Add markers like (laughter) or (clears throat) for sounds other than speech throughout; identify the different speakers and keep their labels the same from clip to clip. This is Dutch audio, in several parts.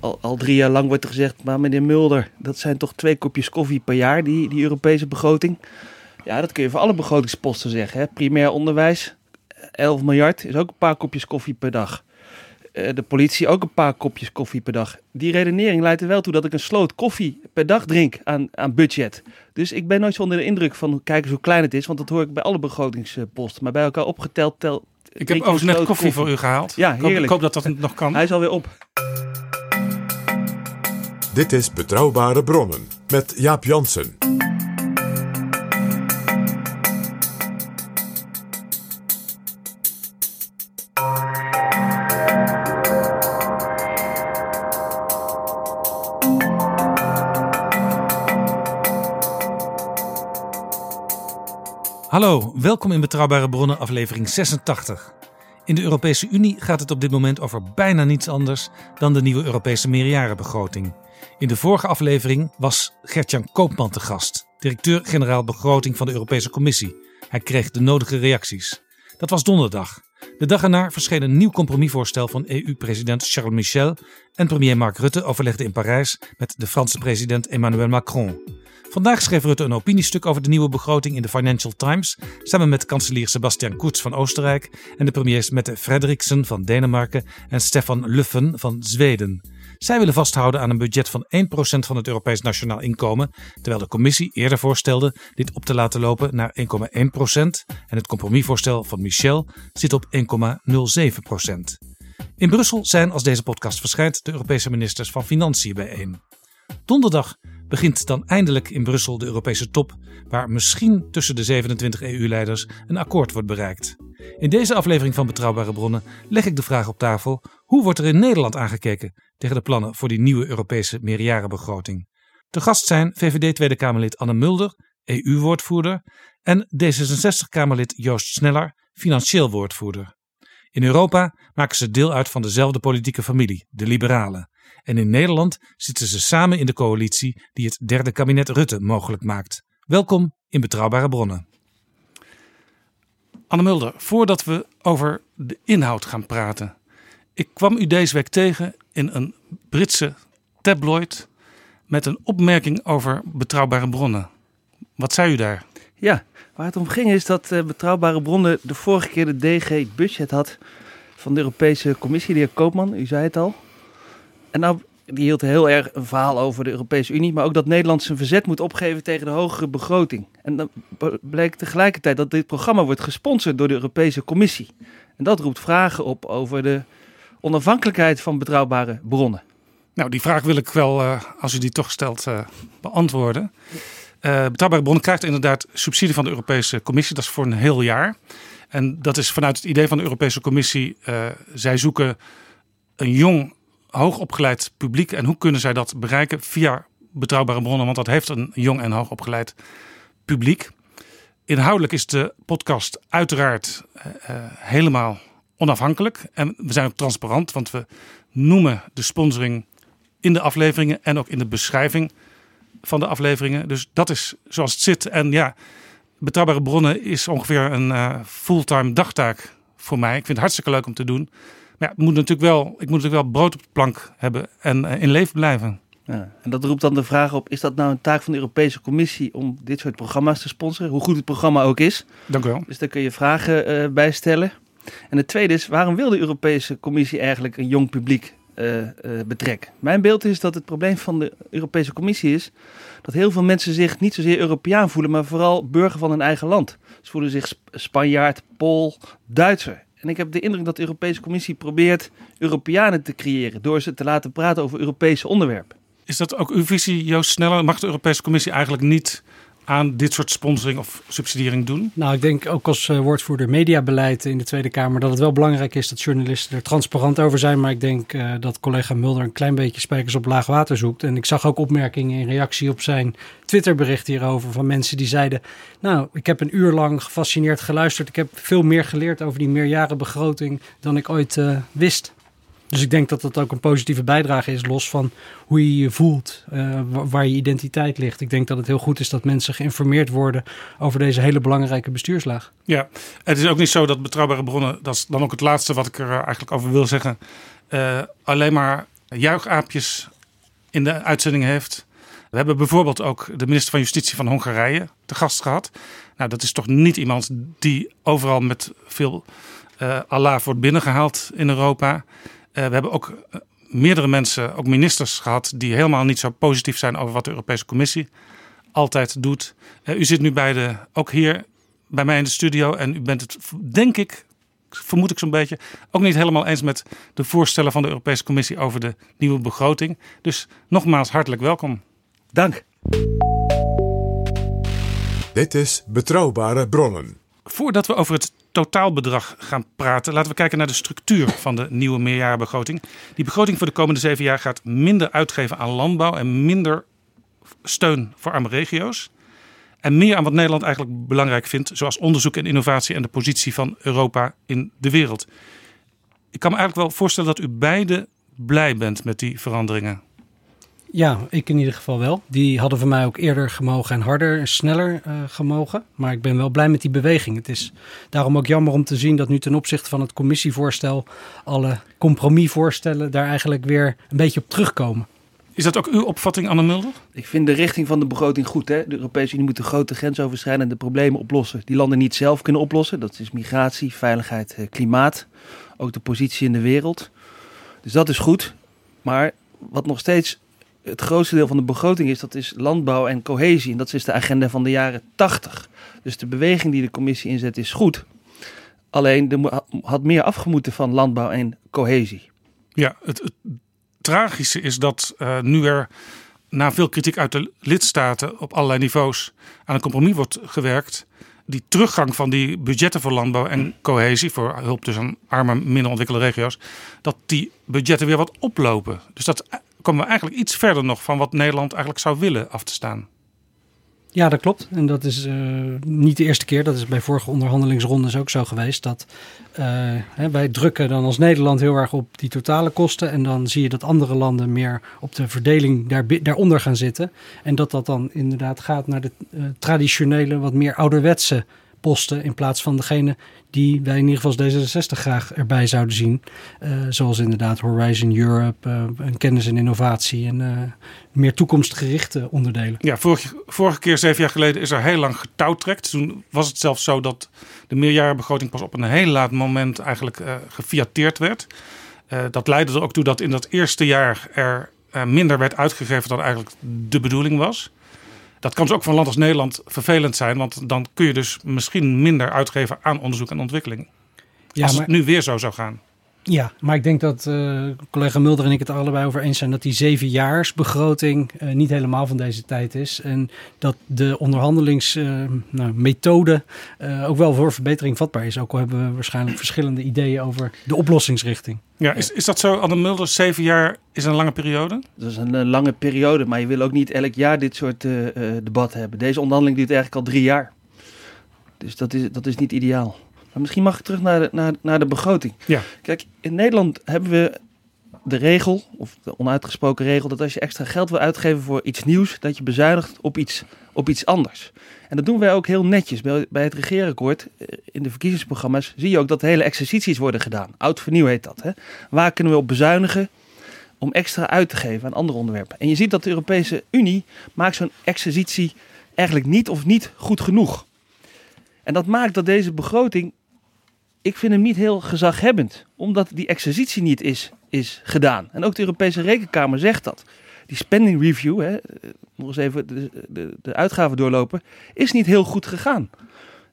Speaker 1: Al, al drie jaar lang wordt er gezegd, maar meneer Mulder, dat zijn toch twee kopjes koffie per jaar, die, die Europese begroting. Ja, dat kun je voor alle begrotingsposten zeggen. Hè. Primair onderwijs, 11 miljard, is ook een paar kopjes koffie per dag. Eh, de politie ook een paar kopjes koffie per dag. Die redenering leidt er wel toe dat ik een sloot koffie per dag drink aan, aan budget. Dus ik ben nooit zo onder de indruk van, kijk eens hoe klein het is, want dat hoor ik bij alle begrotingsposten. Maar bij elkaar opgeteld tel...
Speaker 2: Ik heb overigens net koffie, voor u gehaald.
Speaker 1: Ja,
Speaker 2: Ik hoop-
Speaker 1: heerlijk.
Speaker 2: Ik hoop dat dat nog kan.
Speaker 1: Hij is alweer op.
Speaker 3: Dit is Betrouwbare Bronnen met Jaap Jansen.
Speaker 2: Hallo, welkom in Betrouwbare Bronnen, aflevering 86. In de Europese Unie gaat het op dit moment over bijna niets anders dan de nieuwe Europese meerjarenbegroting. In de vorige aflevering was Gertjan Koopman te gast, directeur-generaal begroting van de Europese Commissie. Hij kreeg de nodige reacties. Dat was donderdag. De dag erna verscheen een nieuw compromisvoorstel van EU-president Charles Michel en premier Mark Rutte overlegde in Parijs met de Franse president Emmanuel Macron. Vandaag schreef Rutte een opiniestuk over de nieuwe begroting in de Financial Times, samen met kanselier Sebastian Kurz van Oostenrijk en de premiers Mette Frederiksen van Denemarken en Stefan Löfven van Zweden. Zij willen vasthouden aan een budget van 1% van het Europees Nationaal Inkomen, terwijl de commissie eerder voorstelde dit op te laten lopen naar 1,1% en het compromisvoorstel van Michel zit op 1,07%. In Brussel zijn, als deze podcast verschijnt, de Europese ministers van Financiën bijeen. Donderdag begint dan eindelijk in Brussel de Europese top, waar misschien tussen de 27 EU-leiders een akkoord wordt bereikt. In deze aflevering van Betrouwbare Bronnen leg ik de vraag op tafel: hoe wordt er in Nederland aangekeken tegen de plannen voor die nieuwe Europese meerjarenbegroting? De gast zijn VVD Tweede Kamerlid Anne Mulder, EU-woordvoerder, en D66-Kamerlid Joost Sneller, financieel woordvoerder. In Europa maken ze deel uit van dezelfde politieke familie, de Liberalen. En in Nederland zitten ze samen in de coalitie die het derde kabinet Rutte mogelijk maakt. Welkom in Betrouwbare Bronnen. Anne Mulder, voordat we over de inhoud gaan praten. Ik kwam u deze week tegen in een Britse tabloid met een opmerking over betrouwbare bronnen. Wat zei u daar?
Speaker 1: Ja, waar het om ging is dat eh, Betrouwbare Bronnen de vorige keer de DG budget had van de Europese Commissie, de heer Koopman, u zei het al. En nou, die hield heel erg een verhaal over de Europese Unie, maar ook dat Nederland zijn verzet moet opgeven tegen de hogere begroting. En dan bleek tegelijkertijd dat dit programma wordt gesponsord door de Europese Commissie. En dat roept vragen op over de onafhankelijkheid van betrouwbare bronnen.
Speaker 2: Nou, die vraag wil ik wel, eh, als u die toch stelt, eh, beantwoorden. Eh betrouwbare bronnen krijgt inderdaad subsidie van de Europese Commissie. Dat is voor een heel jaar. En dat is vanuit het idee van de Europese Commissie. zij zoeken een jong, hoogopgeleid publiek. En hoe kunnen zij dat bereiken? Via betrouwbare bronnen, want dat heeft een jong en hoogopgeleid publiek. Inhoudelijk is de podcast uiteraard helemaal onafhankelijk. En we zijn ook transparant, want we noemen de sponsoring in de afleveringen en ook in de beschrijving van de afleveringen. Dus dat is zoals het zit. En ja, betrouwbare bronnen is ongeveer een eh, fulltime dagtaak voor mij. Ik vind het hartstikke leuk om te doen. Maar ja, het moet natuurlijk wel, ik moet natuurlijk wel brood op de plank hebben en eh, in leven blijven.
Speaker 1: Ja, en dat roept dan de vraag op, is dat nou een taak van de Europese Commissie om dit soort programma's te sponsoren? Hoe goed het programma ook is.
Speaker 2: Dank u wel.
Speaker 1: Dus daar kun je vragen eh, bij stellen. En het tweede is, waarom wil de Europese Commissie eigenlijk een jong publiek eh, eh, betrekken? Mijn beeld is dat het probleem van de Europese Commissie is dat heel veel mensen zich niet zozeer Europeaan voelen, maar vooral burger van hun eigen land. Ze voelen zich Sp- Spanjaard, Pool, Duitser. En ik heb de indruk dat de Europese Commissie probeert Europeanen te creëren door ze te laten praten over Europese onderwerpen.
Speaker 2: Is dat ook uw visie, Joost Sneller? Mag de Europese Commissie eigenlijk niet aan dit soort sponsoring of subsidiering doen?
Speaker 4: Nou, ik denk ook als uh, woordvoerder mediabeleid in de Tweede Kamer dat het wel belangrijk is dat journalisten er transparant over zijn. Maar ik denk uh, dat collega Mulder een klein beetje spijkers op laag water zoekt. En ik zag ook opmerkingen in reactie op zijn Twitterbericht hierover van mensen die zeiden: Nou, ik heb een uur lang gefascineerd geluisterd. Ik heb veel meer geleerd over die meerjarenbegroting dan ik ooit uh, wist. Dus ik denk dat dat ook een positieve bijdrage is, los van hoe je je voelt, uh, waar je identiteit ligt. Ik denk dat het heel goed is dat mensen geïnformeerd worden over deze hele belangrijke bestuurslaag.
Speaker 2: Ja, het is ook niet zo dat betrouwbare bronnen, dat is dan ook het laatste wat ik er eigenlijk over wil zeggen, uh, alleen maar juichaapjes in de uitzending heeft. We hebben bijvoorbeeld ook de minister van Justitie van Hongarije te gast gehad. Nou, dat is toch niet iemand die overal met veel uh, Allah wordt binnengehaald in Europa. Uh, we hebben ook uh, meerdere mensen, ook ministers gehad, die helemaal niet zo positief zijn over wat de Europese Commissie altijd doet. Uh, u zit nu bij de, ook hier bij mij in de studio en u bent het, denk ik, vermoed ik zo'n beetje, ook niet helemaal eens met de voorstellen van de Europese Commissie over de nieuwe begroting. Dus nogmaals hartelijk welkom.
Speaker 1: Dank.
Speaker 3: Dit is Betrouwbare Bronnen.
Speaker 2: Voordat we over het totaalbedrag gaan praten, laten we kijken naar de structuur van de nieuwe meerjarenbegroting. Die begroting voor de komende zeven jaar gaat minder uitgeven aan landbouw en minder steun voor arme regio's. En meer aan wat Nederland eigenlijk belangrijk vindt, zoals onderzoek en innovatie en de positie van Europa in de wereld. Ik kan me eigenlijk wel voorstellen dat u beide blij bent met die veranderingen.
Speaker 4: Ja, ik in ieder geval wel. Die hadden voor mij ook eerder gemogen en harder en sneller uh, gemogen. Maar ik ben wel blij met die beweging. Het is daarom ook jammer om te zien dat nu ten opzichte van het commissievoorstel alle compromisvoorstellen daar eigenlijk weer een beetje op terugkomen.
Speaker 2: Is dat ook uw opvatting, Anne Mulder?
Speaker 1: Ik vind de richting van de begroting goed. Hè? De Europese Unie moet de grote grensoverschrijdende problemen oplossen. Die landen niet zelf kunnen oplossen. Dat is migratie, veiligheid, klimaat. Ook de positie in de wereld. Dus dat is goed. Maar wat nog steeds het grootste deel van de begroting is, dat is landbouw en cohesie. En dat is de agenda van de jaren 80. Dus de beweging die de commissie inzet is goed. Alleen er had meer afgemoeten van landbouw en cohesie.
Speaker 2: Ja, het, tragische is dat uh, nu er na veel kritiek uit de lidstaten op allerlei niveaus aan een compromis wordt gewerkt. Die teruggang van die budgetten voor landbouw en cohesie, voor hulp dus aan arme, minder ontwikkelde regio's, dat die budgetten weer wat oplopen. Dus dat komen we eigenlijk iets verder nog van wat Nederland eigenlijk zou willen af te staan.
Speaker 4: Ja, dat klopt. En dat is uh, niet de eerste keer. Dat is bij vorige onderhandelingsrondes ook zo geweest. Dat uh, hè, wij drukken dan als Nederland heel erg op die totale kosten. En dan zie je dat andere landen meer op de verdeling daar, daaronder gaan zitten. En dat dat dan inderdaad gaat naar de uh, traditionele, wat meer ouderwetse posten. In plaats van degene die wij in ieder geval als D66 graag erbij zouden zien. Uh, zoals inderdaad Horizon Europe, en kennis en innovatie en uh, meer toekomstgerichte onderdelen.
Speaker 2: Ja, vorige, vorige keer, zeven jaar geleden, is er heel lang getouwtrekt. Toen was het zelfs zo dat de meerjarenbegroting pas op een heel laat moment eigenlijk gefiateerd werd. dat leidde er ook toe dat in dat eerste jaar er minder werd uitgegeven dan eigenlijk de bedoeling was. Dat kan dus ook voor een land als Nederland vervelend zijn, want dan kun je dus misschien minder uitgeven aan onderzoek en ontwikkeling. Ja, als maar... het nu weer zo zou gaan.
Speaker 4: Ja, maar ik denk dat uh, collega Mulder en ik het allebei over eens zijn dat die zevenjaarsbegroting uh, niet helemaal van deze tijd is. En dat de onderhandelingsmethode uh, nou, ook wel voor verbetering vatbaar is. Ook al hebben we waarschijnlijk verschillende ideeën over de oplossingsrichting.
Speaker 2: Ja, is, is dat zo, Anne Mulder? Zeven jaar is een lange periode?
Speaker 1: Dat is een, lange periode, maar je wil ook niet elk jaar dit soort debatten hebben. Deze onderhandeling duurt eigenlijk al drie jaar. Dus dat is, dat is niet ideaal. Maar misschien mag ik terug naar de, naar, naar de begroting.
Speaker 2: Ja.
Speaker 1: Kijk, in Nederland hebben we de regel, of de onuitgesproken regel, dat als je extra geld wil uitgeven voor iets nieuws, dat je bezuinigt op iets, op iets anders. En dat doen wij ook heel netjes. Bij, bij het regeerakkoord, in de verkiezingsprogramma's, zie je ook dat hele exercities worden gedaan. Oud vernieuw heet dat. Hè? Waar kunnen we op bezuinigen om extra uit te geven aan andere onderwerpen? En je ziet dat de Europese Unie maakt zo'n exercitie eigenlijk niet of niet goed genoeg. En dat maakt dat deze begroting ik vind hem niet heel gezaghebbend, omdat die exercitie niet is, is gedaan. En ook de Europese Rekenkamer zegt dat. Die spending review, hè, nog eens even de, de, de uitgaven doorlopen, is niet heel goed gegaan.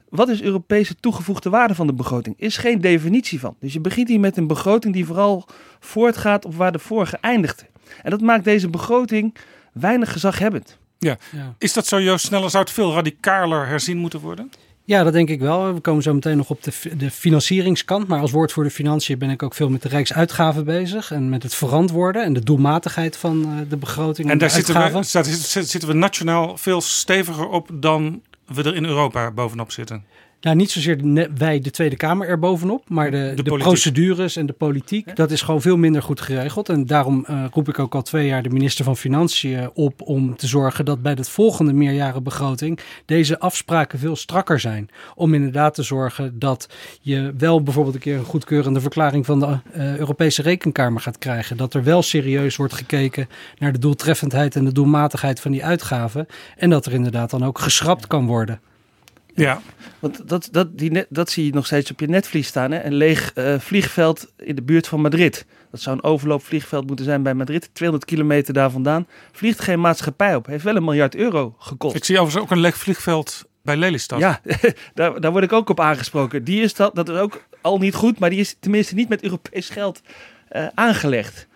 Speaker 1: Wat is Europese toegevoegde waarde van de begroting? Is geen definitie van. Dus je begint hier met een begroting die vooral voortgaat op waar de vorige eindigde. En dat maakt deze begroting weinig gezaghebbend.
Speaker 2: Ja.
Speaker 4: Ja.
Speaker 2: Is dat zo, Joost Sneller? Zou het veel radicaler herzien moeten worden?
Speaker 4: Ja, dat denk ik wel. We komen zo meteen nog op de, de financieringskant. Maar als woordvoerder financiën ben ik ook veel met de rijksuitgaven bezig. En met het verantwoorden en de doelmatigheid van eh, de begroting.
Speaker 2: En daar
Speaker 4: de
Speaker 2: zitten
Speaker 4: uitgaven.
Speaker 2: we, zitten we nationaal veel steviger op dan we er in Europa bovenop zitten.
Speaker 4: Nou, niet zozeer de wij, de Tweede Kamer, er bovenop. Maar de, de, procedures en de politiek, dat is gewoon veel minder goed geregeld. En daarom eh, roep ik ook al twee jaar de minister van Financiën op om te zorgen dat bij de volgende meerjarenbegroting deze afspraken veel strakker zijn. Om inderdaad te zorgen dat je wel bijvoorbeeld een keer een goedkeurende verklaring van de eh, Europese Rekenkamer gaat krijgen. Dat er wel serieus wordt gekeken naar de doeltreffendheid en de doelmatigheid van die uitgaven. En dat er inderdaad dan ook geschrapt kan worden.
Speaker 2: Ja,
Speaker 1: Want dat, dat, die net, dat zie je nog steeds op je netvlies staan. Hè? Een leeg eh, vliegveld in de buurt van Madrid. Dat zou een overloopvliegveld moeten zijn bij Madrid. 200 kilometer daar vandaan. Vliegt geen maatschappij op. Heeft wel een miljard euro gekost.
Speaker 2: ik zie overigens ook een leeg vliegveld bij Lelystad.
Speaker 1: Ja, (laughs) daar, daar word ik ook op aangesproken. Die is dat, dat is ook al niet goed, maar die is tenminste niet met Europees geld eh, aangelegd.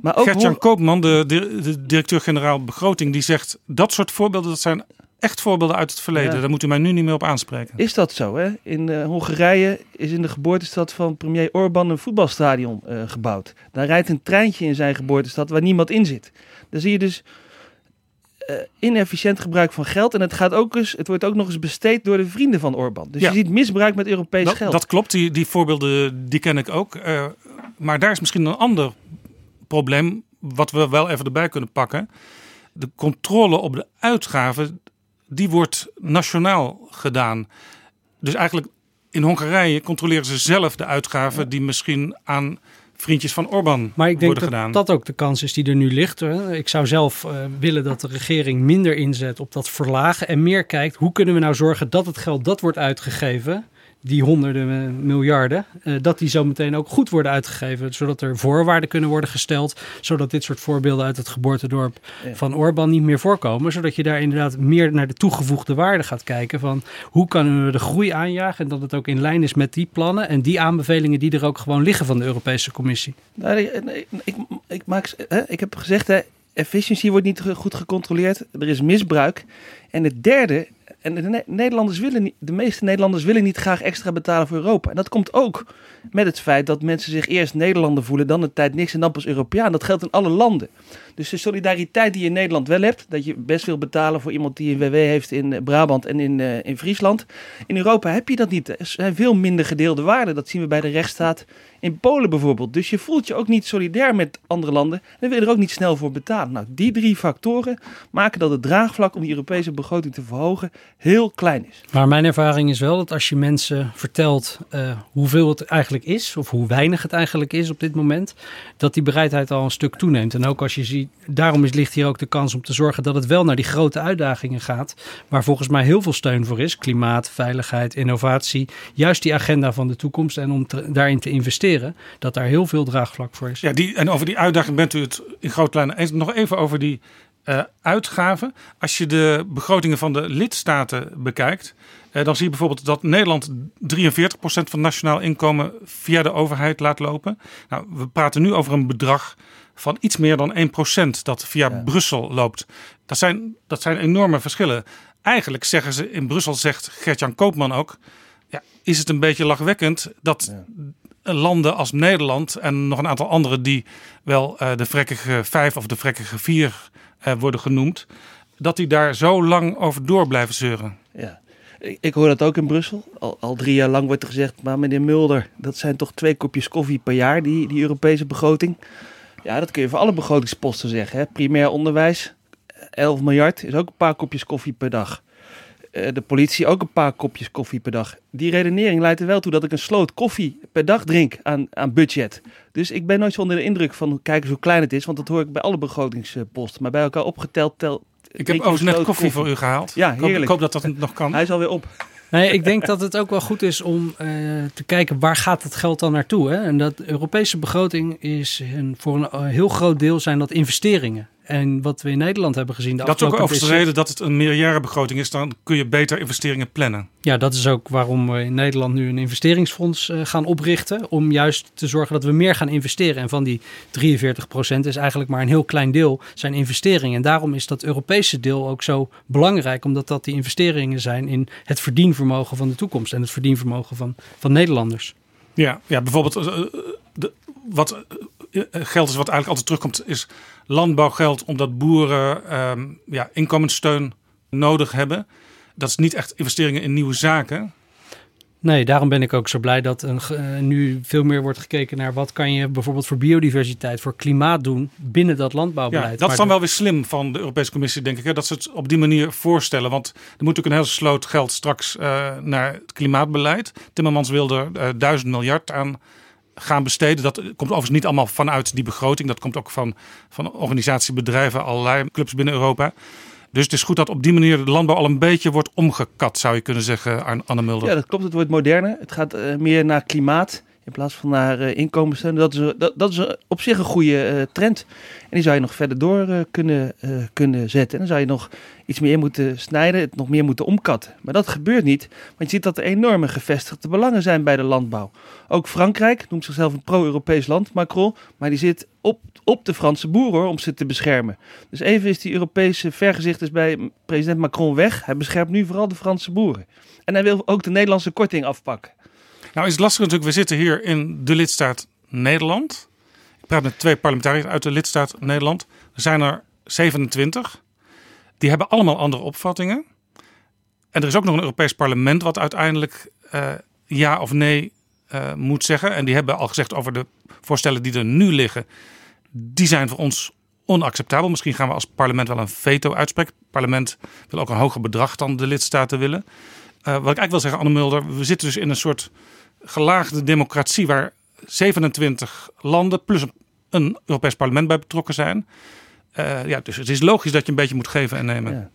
Speaker 1: Maar ook
Speaker 2: Gertjan Koopman, de, de, de directeur-generaal begroting, die zegt dat soort voorbeelden, dat zijn echt voorbeelden uit het verleden.
Speaker 1: Ja.
Speaker 2: Daar moet u mij nu niet meer op aanspreken.
Speaker 1: is dat zo. Hè? In eh, Hongarije is in de geboortestad van premier Orbán een voetbalstadion eh, gebouwd. Daar rijdt een treintje in zijn geboortestad waar niemand in zit. Dan zie je dus eh, inefficiënt gebruik van geld. En het, gaat ook eens, het wordt ook nog eens besteed door de vrienden van Orbán. Dus
Speaker 2: Ja.
Speaker 1: je ziet misbruik met Europees
Speaker 2: Dat,
Speaker 1: geld.
Speaker 2: dat klopt, die, die voorbeelden die ken ik ook. Maar daar is misschien een ander probleem, wat we wel even erbij kunnen pakken. De controle op de uitgaven, die wordt nationaal gedaan. Dus eigenlijk in Hongarije controleren ze zelf de uitgaven die misschien aan vriendjes van Orbán
Speaker 4: Maar ik denk
Speaker 2: worden
Speaker 4: dat
Speaker 2: gedaan.
Speaker 4: dat ook de kans is die er nu ligt. Hè. Ik zou zelf eh, willen dat de regering minder inzet op dat verlagen en meer kijkt hoe kunnen we nou zorgen dat het geld dat wordt uitgegeven, die honderden eh, miljarden, eh, dat die zo meteen ook goed worden uitgegeven, zodat er voorwaarden kunnen worden gesteld, zodat dit soort voorbeelden uit het geboortedorp
Speaker 1: Ja.
Speaker 4: van Orbán niet meer voorkomen, zodat je daar inderdaad meer naar de toegevoegde waarde gaat kijken van hoe kunnen we de groei aanjagen en dat het ook in lijn is met die plannen en die aanbevelingen die er ook gewoon liggen van de Europese Commissie.
Speaker 1: Nou, ik, ik, maak, hè, ik heb gezegd, hè, efficiëntie wordt niet goed gecontroleerd. Er is misbruik. En het derde, en de, Ne- Nederlanders willen de meeste Nederlanders willen niet graag extra betalen voor Europa. En dat komt ook met het feit dat mensen zich eerst Nederlander voelen, dan een tijd niks en dan pas Europeaan. Dat geldt in alle landen. Dus de solidariteit die je in Nederland wel hebt, dat je best wil betalen voor iemand die een WW heeft in eh, Brabant en in, eh, in Friesland. In Europa heb je dat niet. Er zijn veel minder gedeelde waarden. Dat zien we bij de rechtsstaat in Polen bijvoorbeeld. Dus je voelt je ook niet solidair met andere landen en wil je er ook niet snel voor betalen. Nou, die drie factoren maken dat het draagvlak om die Europese begroting te verhogen heel klein is.
Speaker 4: Maar mijn ervaring is wel dat als je mensen vertelt eh, hoeveel het eigenlijk is, of hoe weinig het eigenlijk is op dit moment, dat die bereidheid al een stuk toeneemt. En ook als je ziet, daarom is, ligt hier ook de kans om te zorgen dat het wel naar die grote uitdagingen gaat, waar volgens mij heel veel steun voor is: klimaat, veiligheid, innovatie, juist die agenda van de toekomst en om te- daarin te investeren, dat daar heel veel draagvlak voor is.
Speaker 2: Ja, die, en over die uitdaging bent u het in grote lijnen eens. Nog even over die eh, uitgaven. Als je de begrotingen van de lidstaten bekijkt, eh, dan zie je bijvoorbeeld dat Nederland 43% van nationaal inkomen via de overheid laat lopen. Nou, we praten nu over een bedrag van iets meer dan 1% dat via
Speaker 1: Ja.
Speaker 2: Brussel loopt. Dat zijn, dat zijn enorme verschillen. Eigenlijk zeggen ze in Brussel, zegt Gert-Jan Koopman ook, ja, is het een beetje lachwekkend dat landen als Nederland en nog een aantal andere die wel eh, de vrekkige vijf of de vrekkige vier eh, worden genoemd, dat die daar zo lang over door blijven zeuren.
Speaker 1: Ja. Ik, ik hoor dat ook in Brussel. Al, al drie jaar lang wordt er gezegd, maar meneer Mulder, dat zijn toch twee kopjes koffie per jaar, die, die Europese begroting. Ja, dat kun je voor alle begrotingsposten zeggen. Hè. Primair onderwijs, 11 miljard, is ook een paar kopjes koffie per dag. Eh, de politie ook een paar kopjes koffie per dag. Die redenering leidt er wel toe dat ik een sloot koffie per dag drink aan, aan budget. Dus ik ben nooit zo onder de indruk van kijk eens hoe klein het is. Want dat hoor ik bij alle begrotingsposten. Maar bij elkaar opgeteld tel.
Speaker 2: Ik heb overigens net koffie voor u gehaald.
Speaker 1: Ja,
Speaker 2: Ik hoop,
Speaker 1: heerlijk.
Speaker 2: ik hoop dat dat nog kan.
Speaker 1: Hij is alweer op.
Speaker 4: Nee, ik denk dat het ook wel goed is om eh, te kijken waar gaat het geld dan naartoe. Hè? En dat Europese begroting is een, voor een eh, heel groot deel zijn dat investeringen. En wat we in Nederland hebben gezien. De
Speaker 2: dat is ook overigens de reden dat het een meerjarenbegroting is. Dan kun je beter investeringen plannen.
Speaker 4: Ja, dat is ook waarom we in Nederland nu een investeringsfonds uh, gaan oprichten. Om juist te zorgen dat we meer gaan investeren. En van die 43 procent is eigenlijk maar een heel klein deel zijn investeringen. En daarom is dat Europese deel ook zo belangrijk. Omdat dat die investeringen zijn in het verdienvermogen van de toekomst. En het verdienvermogen van, van Nederlanders.
Speaker 2: Ja, ja bijvoorbeeld uh, de, wat geld is wat eigenlijk altijd terugkomt, is landbouwgeld omdat boeren um, ja, inkomenssteun nodig hebben. Dat is niet echt investeringen in nieuwe zaken.
Speaker 4: Nee, daarom ben ik ook zo blij dat een, uh, nu veel meer wordt gekeken naar wat kan je bijvoorbeeld voor biodiversiteit, voor klimaat doen binnen dat landbouwbeleid.
Speaker 2: Ja, dat is dan wel weer slim van de Europese Commissie, denk ik, hè, dat ze het op die manier voorstellen. Want er moet natuurlijk een hele sloot geld straks uh, naar het klimaatbeleid. Timmermans wilde uh, duizend miljard aan gaan besteden. Dat komt overigens niet allemaal vanuit die begroting. Dat komt ook van, van organisatiebedrijven, allerlei clubs binnen Europa. Dus het is goed dat op die manier de landbouw al een beetje wordt omgekat, zou je kunnen zeggen, Anne Mulder.
Speaker 1: Ja, dat klopt. Het wordt moderner. Het gaat uh, meer naar klimaat in plaats van naar uh, inkomsten. Dat is, dat, dat is op zich een goede trend. En die zou je nog verder door kunnen, kunnen zetten. En dan zou je nog iets meer moeten snijden, het nog meer moeten omkatten. Maar dat gebeurt niet, want je ziet dat er enorme gevestigde belangen zijn bij de landbouw. Ook Frankrijk noemt zichzelf een pro-Europees land, Macron, maar die zit op, op de Franse boeren om ze te beschermen. Dus even is die Europese vergezicht bij president Macron weg. Hij beschermt nu vooral de Franse boeren. En hij wil ook de Nederlandse korting afpakken.
Speaker 2: Nou is het lastig natuurlijk, we zitten hier in de lidstaat Nederland. Ik praat met twee parlementariërs uit de lidstaat Nederland. Er zijn er 27. Die hebben allemaal andere opvattingen. En er is ook nog een Europees parlement wat uiteindelijk uh, ja of nee uh, moet zeggen. En die hebben al gezegd over de voorstellen die er nu liggen. Die zijn voor ons onacceptabel. Misschien gaan we als parlement wel een veto uitspreken. Het parlement wil ook een hoger bedrag dan de lidstaten willen. Uh, wat ik eigenlijk wil zeggen, Anne Mulder, we zitten dus in een soort gelaagde democratie waar 27 landen plus een Europees parlement bij betrokken zijn. Uh, ja, dus het is logisch dat je een beetje moet geven en nemen. Ja.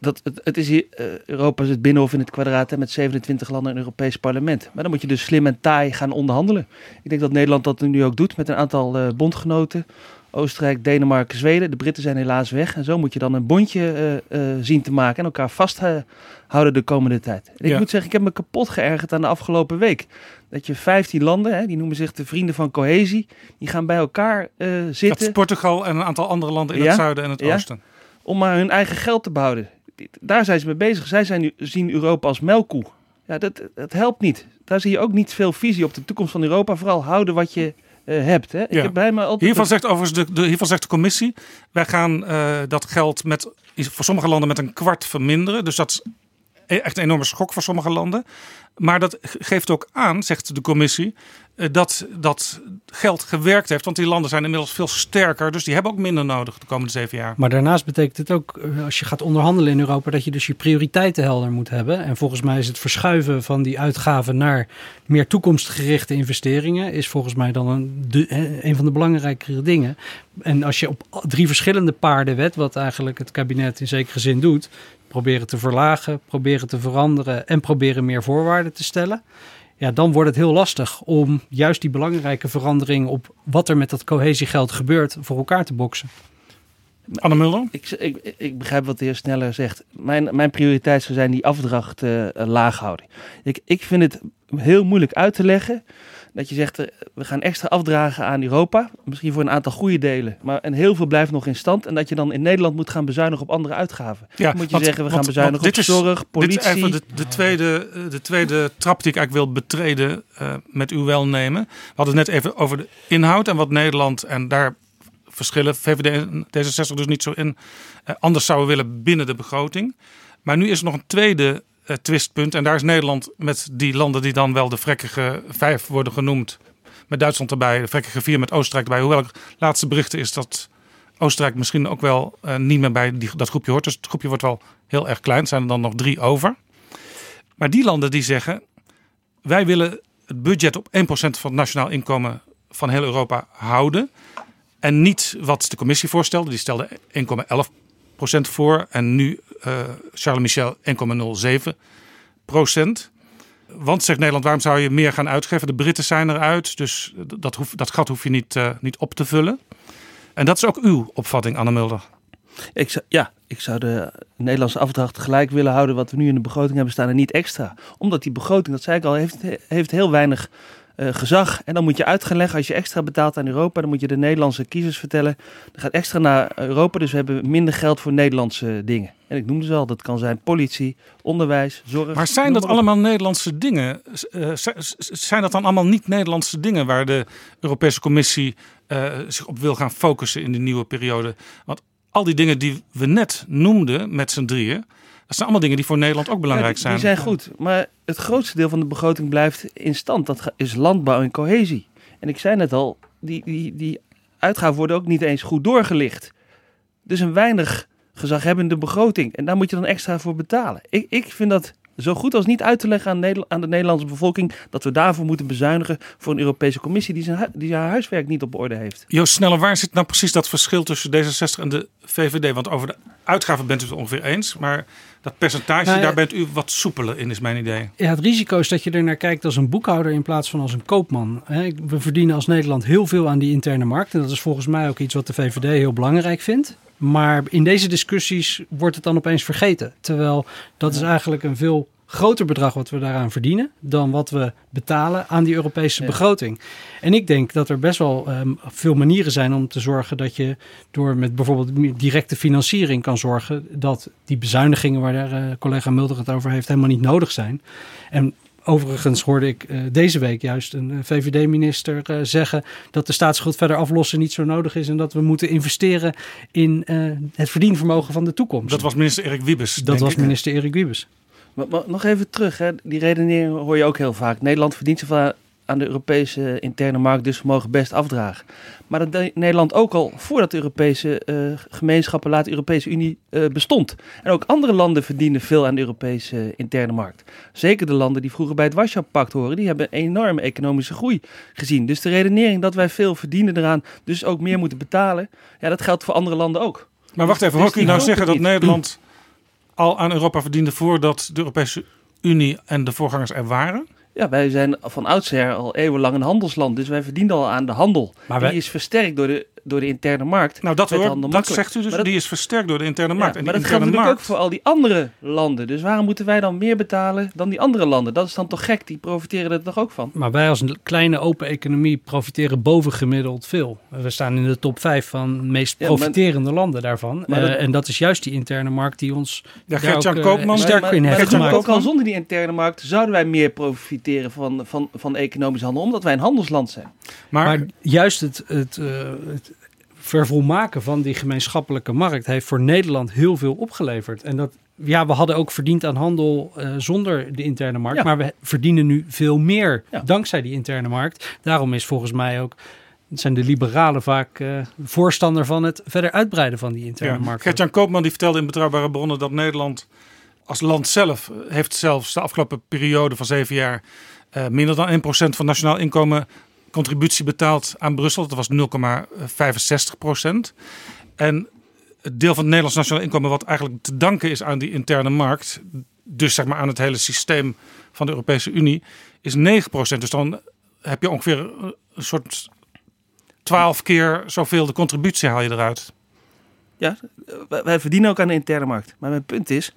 Speaker 1: Dat, het, is hier, uh, Europa is het binnenhof in het kwadraat hè, met 27 landen en Europees parlement. Maar dan moet je dus slim en taai gaan onderhandelen. Ik denk dat Nederland dat nu ook doet met een aantal uh, bondgenoten. Oostenrijk, Denemarken, Zweden. De Britten zijn helaas weg. En zo moet je dan een bondje zien te maken en elkaar vasthouden de komende tijd. En ik ja. moet zeggen, ik heb me kapot geërgerd aan de afgelopen week dat je 15 landen, hè, die noemen zich de vrienden van cohesie, die gaan bij elkaar uh, zitten. Dat
Speaker 2: is Portugal en een aantal andere landen in ja? het zuiden en het
Speaker 1: ja?
Speaker 2: oosten.
Speaker 1: Om maar hun eigen geld te behouden. Daar zijn ze mee bezig. Zij zijn, zien Europa als melkkoe. Ja, dat, dat helpt niet. Daar zie je ook niet veel visie op de toekomst van Europa. Vooral houden wat je hebt. Hè. Ik
Speaker 2: ja.
Speaker 1: heb bij me altijd
Speaker 2: hiervan, zegt overigens de, de, hiervan zegt de commissie, wij gaan uh, dat geld met, voor sommige landen met een kwart verminderen. Dus dat is echt een enorme schok voor sommige landen. Maar dat geeft ook aan, zegt de commissie, dat dat geld gewerkt heeft. Want die landen zijn inmiddels veel sterker. Dus die hebben ook minder nodig de komende zeven jaar.
Speaker 4: Maar daarnaast betekent het ook, als je gaat onderhandelen in Europa, dat je dus je prioriteiten helder moet hebben. En volgens mij is het verschuiven van die uitgaven naar meer toekomstgerichte investeringen, is volgens mij dan een, een van de belangrijkere dingen. En als je op drie verschillende paarden wet, wat eigenlijk het kabinet in zekere zin doet, proberen te verlagen, proberen te veranderen en proberen meer voorwaarden te stellen. Ja, dan wordt het heel lastig om juist die belangrijke verandering op wat er met dat cohesiegeld gebeurt voor elkaar te boksen.
Speaker 2: Anne Mulder?
Speaker 1: Ik, ik, ik, begrijp wat de heer Sneller zegt. Mijn, mijn prioriteit zou zijn die afdracht uh, laag houden. Ik, ik vind het heel moeilijk uit te leggen dat je zegt, we gaan extra afdragen aan Europa. Misschien voor een aantal goede delen. Maar en heel veel blijft nog in stand. En dat je dan in Nederland moet gaan bezuinigen op andere uitgaven. Ja, dan moet je want, zeggen, we gaan bezuinigen op is, zorg, politie.
Speaker 2: Dit is even de, de, tweede, de tweede trap die ik eigenlijk wil betreden uh, met uw welnemen. We hadden het net even over de inhoud en wat Nederland... en daar verschillen VVD en D66 dus niet zo in... Uh, anders zouden willen binnen de begroting. Maar nu is er nog een tweede uh, twistpunt. En daar is Nederland met die landen die dan wel de vrekkige vijf worden genoemd. Met Duitsland erbij, de vrekkige vier met Oostenrijk erbij. Hoewel ik laatste berichten is dat Oostenrijk misschien ook wel uh, niet meer bij die, dat groepje hoort. Dus het groepje wordt wel heel erg klein. Zijn er dan nog drie over. Maar die landen die zeggen, wij willen het budget op 1% van het nationaal inkomen van heel Europa houden. En niet wat de commissie voorstelde. Die stelde 1,11% voor. En nu uh, Charles Michel 1,07 procent. Want, zegt Nederland, waarom zou je meer gaan uitgeven? De Britten zijn eruit, dus dat, hoef, dat gat hoef je niet, uh, niet op te vullen. En dat is ook uw opvatting, Anne Mulder.
Speaker 1: Ik zou, ja, ik zou de Nederlandse afdracht gelijk willen houden wat we nu in de begroting hebben staan en niet extra. Omdat die begroting, dat zei ik al, heeft, heeft heel weinig uh, gezag. En dan moet je uit gaan leggen, als je extra betaalt aan Europa, dan moet je de Nederlandse kiezers vertellen. Er gaat extra naar Europa, dus we hebben minder geld voor Nederlandse dingen. En ik noemde ze al, dat kan zijn politie, onderwijs, zorg.
Speaker 2: Maar zijn dat allemaal Nederlandse dingen? Uh, zijn dat dan allemaal niet Nederlandse dingen waar de Europese Commissie uh, zich op wil gaan focussen in de nieuwe periode? Want al die dingen die we net noemden met z'n drieën, zijn allemaal dingen die voor Nederland ook belangrijk zijn.
Speaker 1: Die zijn goed, maar het grootste deel van de begroting blijft in stand. Dat is landbouw en cohesie. En ik zei net al, die, die, die uitgaven worden ook niet eens goed doorgelicht. Dus een weinig gezaghebbende begroting. En daar moet je dan extra voor betalen. Ik, ik vind dat zo goed als niet uit te leggen aan, aan, de Nederlandse bevolking dat we daarvoor moeten bezuinigen voor een Europese Commissie die zijn, die haar huiswerk niet op orde heeft.
Speaker 2: Joost Sneller, waar zit nou precies dat verschil tussen D66 en de VVD? Want over de uitgaven bent u het ongeveer eens, maar dat percentage, nou daar bent u wat soepeler in, is mijn idee.
Speaker 4: Ja, het risico is dat je er naar kijkt als een boekhouder in plaats van als een koopman. We verdienen als Nederland heel veel aan die interne markt en dat is volgens mij ook iets wat de VVD heel belangrijk vindt. Maar in deze discussies wordt het dan opeens vergeten. Terwijl dat is eigenlijk een veel groter bedrag wat we daaraan verdienen dan wat we betalen aan die Europese begroting. En ik denk dat er best wel ehm, veel manieren zijn om te zorgen dat je door met bijvoorbeeld directe financiering kan zorgen dat die bezuinigingen waar de, uh, collega Mulder het over heeft helemaal niet nodig zijn. En Overigens hoorde ik uh, deze week juist een uh, VVD-minister uh, zeggen dat de staatsschuld verder aflossen niet zo nodig is en dat we moeten investeren in het verdienvermogen van de toekomst.
Speaker 2: Dat was minister Erik Wiebes.
Speaker 4: Dat was minister Erik Wiebes.
Speaker 1: Maar, maar, nog even terug, hè. die redenering hoor je ook heel vaak. Nederland verdient zoveel aan de Europese interne markt, dus we mogen best afdragen. Maar dat deed Nederland ook al voordat de Europese uh, gemeenschappen, laat de Europese Unie uh, bestond. En ook andere landen verdienen veel aan de Europese interne markt. Zeker de landen die vroeger bij het Warschau-pact horen, die hebben een enorme economische groei gezien. Dus de redenering dat wij veel verdienen eraan, dus ook meer moeten betalen, ja, dat geldt voor andere landen ook.
Speaker 2: Maar wacht even, hoor ik u nou zeggen dat Nederland al aan Europa verdiende voordat de Europese Unie en de voorgangers er waren?
Speaker 1: Ja, wij zijn van oudsher al eeuwenlang een handelsland, dus wij verdienen al aan de handel. Maar wij... Die is versterkt door de door de interne markt.
Speaker 2: Nou, dat, hoort, dat zegt u dus. die is versterkt door de interne markt.
Speaker 1: Ja, en maar dat geldt natuurlijk ook voor al die andere landen. Dus waarom moeten wij dan meer betalen dan die andere landen? Dat is dan toch gek? Die profiteren er toch ook van?
Speaker 4: Maar wij als een kleine open economie profiteren bovengemiddeld veel. We staan in de top 5 van de meest profiterende landen daarvan. Uh, en dat is juist die interne markt die ons
Speaker 2: ja, Gert-Jan uh, Koopman
Speaker 4: sterker in heeft gemaakt.
Speaker 1: Ook al zonder die interne markt zouden wij meer profiteren van, van, van economische handel, omdat wij een handelsland zijn.
Speaker 4: Maar, maar juist het, het, uh, het vervolmaken van die gemeenschappelijke markt heeft voor Nederland heel veel opgeleverd. En dat, ja, we hadden ook verdiend aan handel uh, zonder de interne markt, maar we verdienen nu veel meer ja. dankzij die interne markt. Daarom is volgens mij ook zijn de liberalen vaak uh, voorstander van het verder uitbreiden van die interne ja. markt.
Speaker 2: Gert-Jan Koopman die vertelde in Betrouwbare Bronnen dat Nederland als land zelf heeft zelfs de afgelopen periode van zeven jaar uh, minder dan 1% van nationaal inkomen contributie betaald aan Brussel. Dat was 0,65 procent. En het deel van het Nederlands nationaal inkomen wat eigenlijk te danken is aan die interne markt, dus zeg maar aan het hele systeem van de Europese Unie, is 9 procent. Dus dan heb je ongeveer een soort 12 keer zoveel de contributie haal je eruit.
Speaker 1: Ja, wij verdienen ook aan de interne markt. Maar mijn punt is,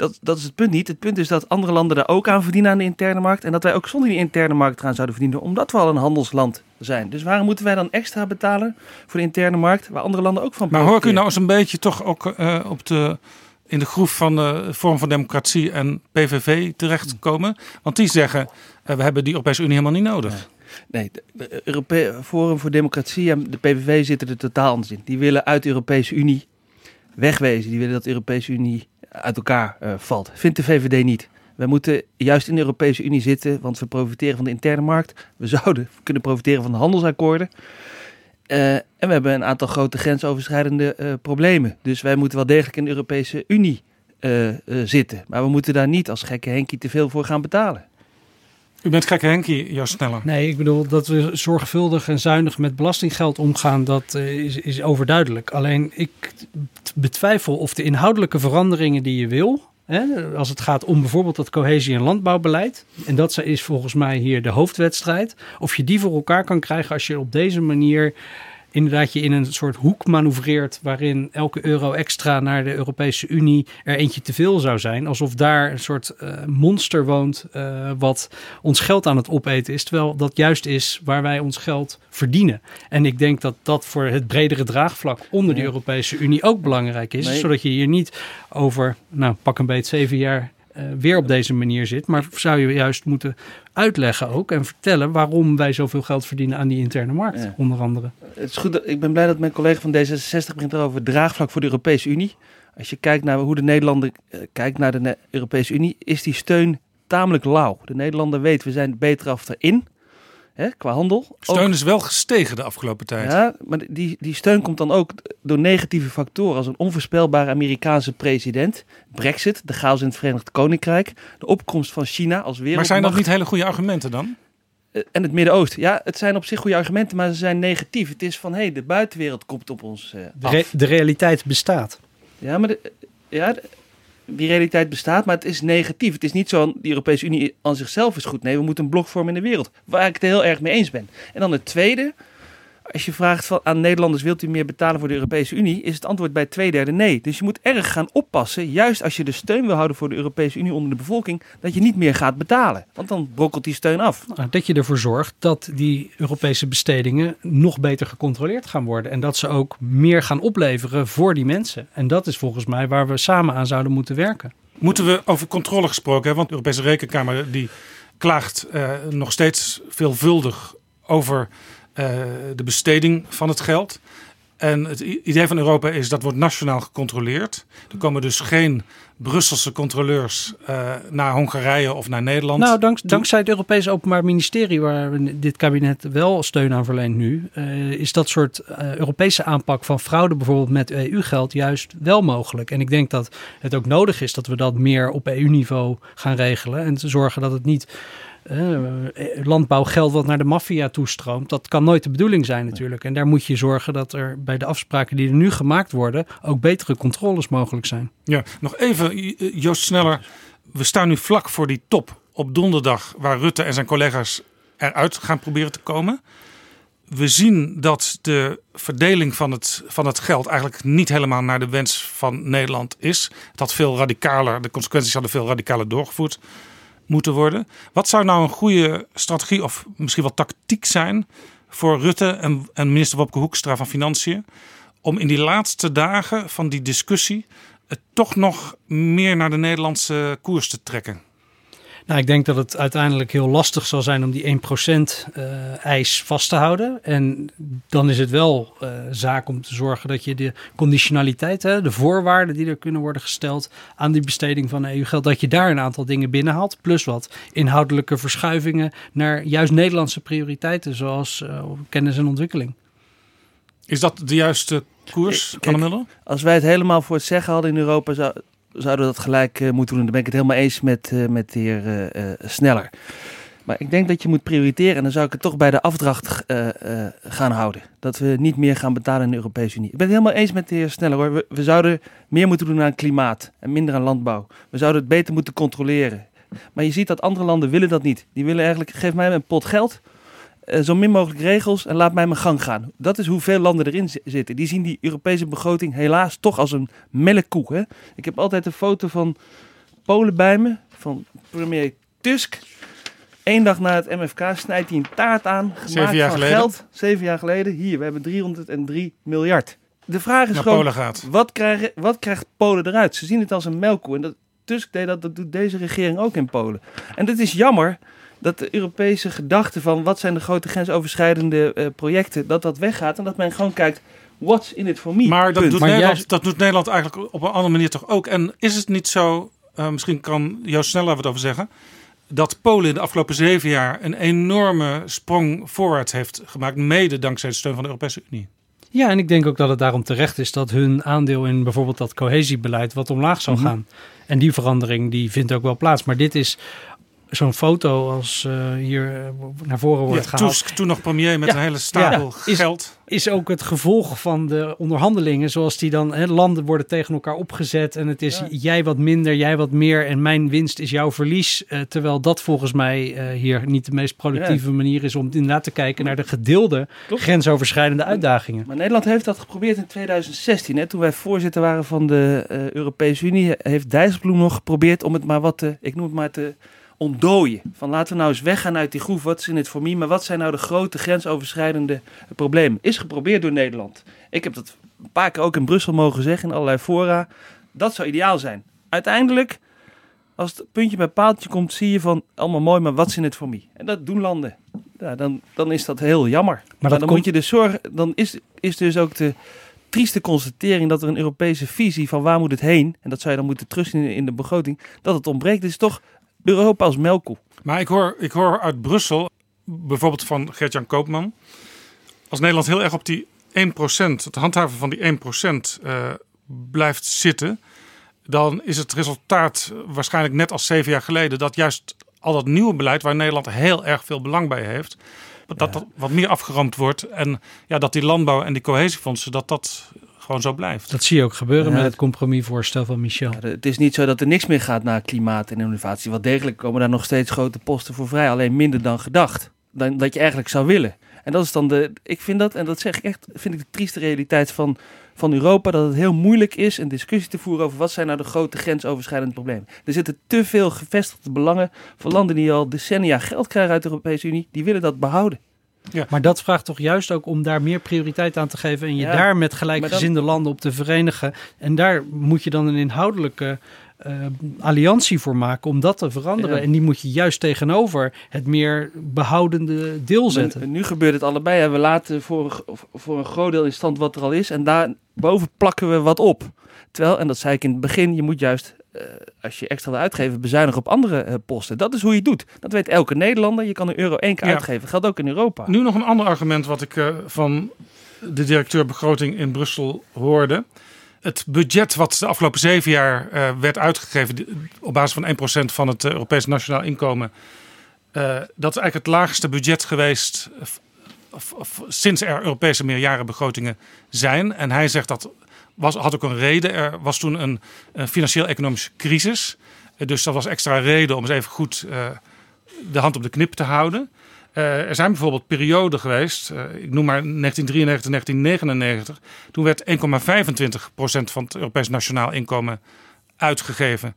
Speaker 1: dat, dat is het punt niet. Het punt is dat andere landen daar ook aan verdienen aan de interne markt. En dat wij ook zonder die interne markt eraan zouden verdienen, omdat we al een handelsland zijn. Dus waarom moeten wij dan extra betalen voor de interne markt, waar andere landen ook van
Speaker 2: Maar hoor ik u nou eens een beetje toch ook uh, op de, in de groef van de Vorm van Democratie en PVV terechtkomen? Want die zeggen, uh, we hebben die Europese Unie helemaal niet nodig.
Speaker 1: Nee, de Europe Forum voor Democratie en de PVV zitten er totaal anders in. Die willen uit de Europese Unie wegwezen. Die willen dat de Europese Unie uit elkaar uh, valt. Vindt de VVD niet. We moeten juist in de Europese Unie zitten, want we profiteren van de interne markt. We (laughs) zouden kunnen profiteren van de handelsakkoorden. Uh, en we hebben een aantal grote grensoverschrijdende uh, problemen. Dus wij moeten wel degelijk in de Europese Unie zitten. Maar we moeten daar niet als gekke Henkie te veel voor gaan betalen.
Speaker 2: U bent gekke Henkie, Jas Sneller.
Speaker 4: Nee, ik bedoel dat we zorgvuldig en zuinig met belastinggeld omgaan, dat is, is overduidelijk. Alleen ik betwijfel of de inhoudelijke veranderingen die je wil, hè, als het gaat om bijvoorbeeld dat cohesie- en landbouwbeleid, en dat is volgens mij hier de hoofdwedstrijd, of je die voor elkaar kan krijgen als je op deze manier inderdaad je in een soort hoek manoeuvreert waarin elke euro extra naar de Europese Unie er eentje te veel zou zijn. Alsof daar een soort eh, monster woont uh, wat ons geld aan het opeten is. Terwijl dat juist is waar wij ons geld verdienen. En ik denk dat dat voor het bredere draagvlak onder de Europese Unie ook belangrijk is. Zodat je hier niet over, nou pak een beet, zeven jaar weer op deze manier zit. Maar zou je juist moeten uitleggen ook en vertellen waarom wij zoveel geld verdienen aan die interne markt,
Speaker 1: Ja.
Speaker 4: onder andere.
Speaker 1: Het is goed, dat- ik ben blij dat mijn collega van D66 begint over draagvlak voor de Europese Unie. Als je kijkt naar hoe de Nederlander eh, kijkt naar de Europese Unie, is die steun tamelijk lauw. De Nederlander weet, we zijn beter af erin, hè, qua handel.
Speaker 2: Steun
Speaker 1: Ook-
Speaker 2: is wel gestegen de afgelopen tijd.
Speaker 1: Ja, maar die, die steun komt dan ook door negatieve factoren als een onvoorspelbare Amerikaanse president, Brexit, de chaos in het Verenigd Koninkrijk, de opkomst van China als wereldmacht.
Speaker 2: maar zijn dat niet hele goede argumenten dan?
Speaker 1: Eh, En het Midden-Oosten. Ja, het zijn op zich goede argumenten, maar ze zijn negatief. Het is van, hé, hey, de buitenwereld komt op ons eh,
Speaker 4: De,
Speaker 1: af.
Speaker 4: re- de realiteit bestaat.
Speaker 1: Ja, maar de, ja, de- die realiteit bestaat, maar het is negatief. Het is niet zo, de Europese Unie aan zichzelf is goed. Nee, we moeten een blok vormen in de wereld. Waar ik het heel erg mee eens ben. En dan het tweede. Als je vraagt van, aan Nederlanders, wilt u meer betalen voor de Europese Unie? Is het antwoord bij twee derde nee. Dus je moet erg gaan oppassen, juist als je de steun wil houden voor de Europese Unie onder de bevolking, dat je niet meer gaat betalen. Want dan brokkelt die steun af.
Speaker 4: Nou, Dat je ervoor zorgt dat die Europese bestedingen nog beter gecontroleerd gaan worden. En dat ze ook meer gaan opleveren voor die mensen. En dat is volgens mij waar we samen aan zouden moeten werken.
Speaker 2: Moeten we over controle gesproken hebben? Want de Europese Rekenkamer die klaagt eh, nog steeds veelvuldig over de besteding van het geld. En het idee van Europa is dat wordt nationaal gecontroleerd. Er komen dus geen Brusselse controleurs eh, naar Hongarije of naar Nederland.
Speaker 4: Nou, dank, dankzij het Europese Openbaar Ministerie, waar dit kabinet wel steun aan verleent nu, eh, is dat soort eh, Europese aanpak van fraude bijvoorbeeld met EU-geld juist wel mogelijk. En ik denk dat het ook nodig is dat we dat meer op EU-niveau gaan regelen en te zorgen dat het niet eh, landbouwgeld wat naar de maffia toestroomt, dat kan nooit de bedoeling zijn natuurlijk. En daar moet je zorgen dat er bij de afspraken die er nu gemaakt worden ook betere controles mogelijk zijn.
Speaker 2: Ja, nog even, eh, Joost Sneller. We staan nu vlak voor die top op donderdag, waar Rutte en zijn collega's eruit gaan proberen te komen. We zien dat de verdeling van het, van het geld eigenlijk niet helemaal naar de wens van Nederland is. Het had veel radicaler, de consequenties hadden veel radicaler doorgevoerd moeten worden. Wat zou nou een goede strategie of misschien wel tactiek zijn voor Rutte en, en minister Wopke Hoekstra van Financiën om in die laatste dagen van die discussie het toch nog meer naar de Nederlandse koers te trekken?
Speaker 4: Nou, ik denk dat het uiteindelijk heel lastig zal zijn om die 1% eh, eis vast te houden. En dan is het wel eh, zaak om te zorgen dat je de conditionaliteit, hè, de voorwaarden die er kunnen worden gesteld aan die besteding van EU-geld, dat je daar een aantal dingen binnenhaalt. Plus wat inhoudelijke verschuivingen naar juist Nederlandse prioriteiten, zoals eh, kennis en ontwikkeling.
Speaker 2: Is dat de juiste koers,
Speaker 1: Kijk? Als wij het helemaal voor het zeggen hadden in Europa, zou, zouden we dat gelijk eh, moeten doen. Dan ben ik het helemaal eens met, eh, met de heer eh, Sneller. Maar ik denk dat je moet prioriteren. En dan zou ik het toch bij de afdracht gaan houden. Dat we niet meer gaan betalen in de Europese Unie. Ik ben het helemaal eens met de heer Sneller hoor. We, we zouden meer moeten doen aan klimaat en minder aan landbouw. We zouden het beter moeten controleren. Maar je ziet dat andere landen willen dat niet. Die willen eigenlijk, geef mij een pot geld. Eh, zo min mogelijk regels en laat mij mijn gang gaan. Dat is hoeveel landen erin zi- zitten. Die zien die Europese begroting helaas toch als een melkkoek. Hè? Ik heb altijd een foto van Polen bij me, van premier Tusk. Eén dag na het MFK snijdt hij een taart aan, gemaakt
Speaker 2: Zeven jaar
Speaker 1: van
Speaker 2: geleden.
Speaker 1: geld. Zeven jaar geleden. Hier, we hebben 303 miljard. De vraag is
Speaker 2: Naar
Speaker 1: gewoon, wat, krijgen, wat krijgt Polen eruit? Ze zien het als een melkkoe. En dat, Tusk deed dat, dat doet deze regering ook in Polen. En het is jammer dat de Europese gedachte van wat zijn de grote grensoverschrijdende eh, projecten, dat dat weggaat. En dat men gewoon kijkt, what's in it for me?
Speaker 2: Maar dat doet,
Speaker 4: Maar
Speaker 2: Nederland,
Speaker 4: juist-
Speaker 2: dat doet Nederland eigenlijk op een andere manier toch ook. En is het niet zo, eh, misschien kan Joost Sneller wat over zeggen, dat Polen in de afgelopen zeven jaar een enorme sprong voorwaarts heeft gemaakt, mede dankzij de steun van de Europese Unie?
Speaker 4: Ja, en ik denk ook dat het daarom terecht is dat hun aandeel in bijvoorbeeld dat cohesiebeleid wat omlaag zal
Speaker 1: Mhm.
Speaker 4: gaan. En die verandering die vindt ook wel plaats. Maar dit is zo'n foto als uh, hier uh, naar voren wordt
Speaker 2: ja,
Speaker 4: gehaald.
Speaker 2: Tusk, toen nog premier met
Speaker 4: Ja,
Speaker 2: een hele stapel
Speaker 4: ja, is-
Speaker 2: geld.
Speaker 4: Is ook het gevolg van de onderhandelingen, zoals die dan, hè, landen worden tegen elkaar opgezet en het is
Speaker 1: Ja.
Speaker 4: jij wat minder, jij wat meer en mijn winst is jouw verlies. Eh, terwijl dat volgens mij eh, hier niet de meest productieve manier is om inderdaad te kijken naar de gedeelde
Speaker 1: Klopt.
Speaker 4: grensoverschrijdende uitdagingen.
Speaker 1: Maar Nederland heeft dat geprobeerd in 2016. Hè, toen wij voorzitter waren van de eh, Europese Unie, heeft Dijsselbloem nog geprobeerd om het maar wat te, ik noem het maar te ontdooien. Van laten we nou eens weggaan uit die groef. Wat is in het voor mij? Maar wat zijn nou de grote grensoverschrijdende problemen? Is geprobeerd door Nederland. Ik heb dat een paar keer ook in Brussel mogen zeggen, in allerlei fora. Dat zou ideaal zijn. Uiteindelijk, als het puntje bij paaltje komt, zie je van allemaal mooi, maar wat is in het voor mij? En dat doen landen. Ja, dan, dan is dat heel jammer. Maar, dan
Speaker 4: komt-
Speaker 1: moet je dus zorgen, dan is, is dus ook de trieste constatering dat er een Europese visie van waar moet het heen, en dat zou je dan moeten terugzien in, in de begroting, dat het ontbreekt. Het is toch Europa als melkkoe.
Speaker 2: Maar ik hoor, ik hoor uit Brussel, bijvoorbeeld van Gert-Jan Koopman. Als Nederland heel erg op die 1%, het handhaven van die 1% eh, blijft zitten. dan is het resultaat waarschijnlijk net als zeven jaar geleden. dat juist al dat nieuwe beleid waar Nederland heel erg veel belang bij heeft. dat dat wat meer afgeroomd wordt. En ja, dat die landbouw en die cohesiefondsen. dat dat gewoon zo blijft.
Speaker 4: Dat zie je ook gebeuren
Speaker 1: Ja,
Speaker 4: met
Speaker 1: het-
Speaker 4: compromisvoorstel van Michel.
Speaker 1: Ja, het is niet zo dat er niks meer gaat naar klimaat en innovatie. Wel degelijk komen daar nog steeds grote posten voor vrij. Alleen minder dan gedacht. Dan dat je eigenlijk zou willen. En dat is dan de. Ik vind dat, en dat zeg ik echt, vind ik de trieste realiteit van, van Europa. Dat het heel moeilijk is een discussie te voeren over wat zijn nou de grote grensoverschrijdende problemen. Er zitten te veel gevestigde belangen van landen die al decennia geld krijgen uit de Europese Unie. Die willen dat behouden.
Speaker 4: Maar dat vraagt toch juist ook om daar meer prioriteit aan te geven en je
Speaker 1: Ja,
Speaker 4: daar met gelijkgezinde landen op te verenigen. En daar moet je dan een inhoudelijke eh, alliantie voor maken om dat te veranderen.
Speaker 1: Ja.
Speaker 4: En die moet je juist tegenover het meer behoudende deel zetten.
Speaker 1: Maar nu gebeurt het allebei. Hè. We laten voor, voor een groot deel in stand wat er al is. En daarboven plakken we wat op. Terwijl, en dat zei ik in het begin, je moet juist, eh, als je extra wil uitgeven, bezuinigen op andere eh, posten. Dat is hoe je het doet. Dat weet elke Nederlander. Je kan een euro één keer
Speaker 2: Ja.
Speaker 1: uitgeven. Geldt ook in Europa.
Speaker 2: Nu nog een ander argument wat ik eh, van de directeur begroting in Brussel hoorde. Het budget wat de afgelopen zeven jaar werd uitgegeven op basis van 1% van het Europees Nationaal Inkomen. dat is eigenlijk het laagste budget geweest eh, f- f- f- sinds er Europese meerjarenbegrotingen zijn. En hij zegt dat was, had ook een reden. Er was toen een, een financieel-economische crisis. Eh, dus dat was extra reden om eens even goed eh, de hand op de knip te houden. Eh, er zijn bijvoorbeeld perioden geweest, ik noem maar 1993, 1999. Toen werd 1,25% van het Europees Nationaal Inkomen uitgegeven.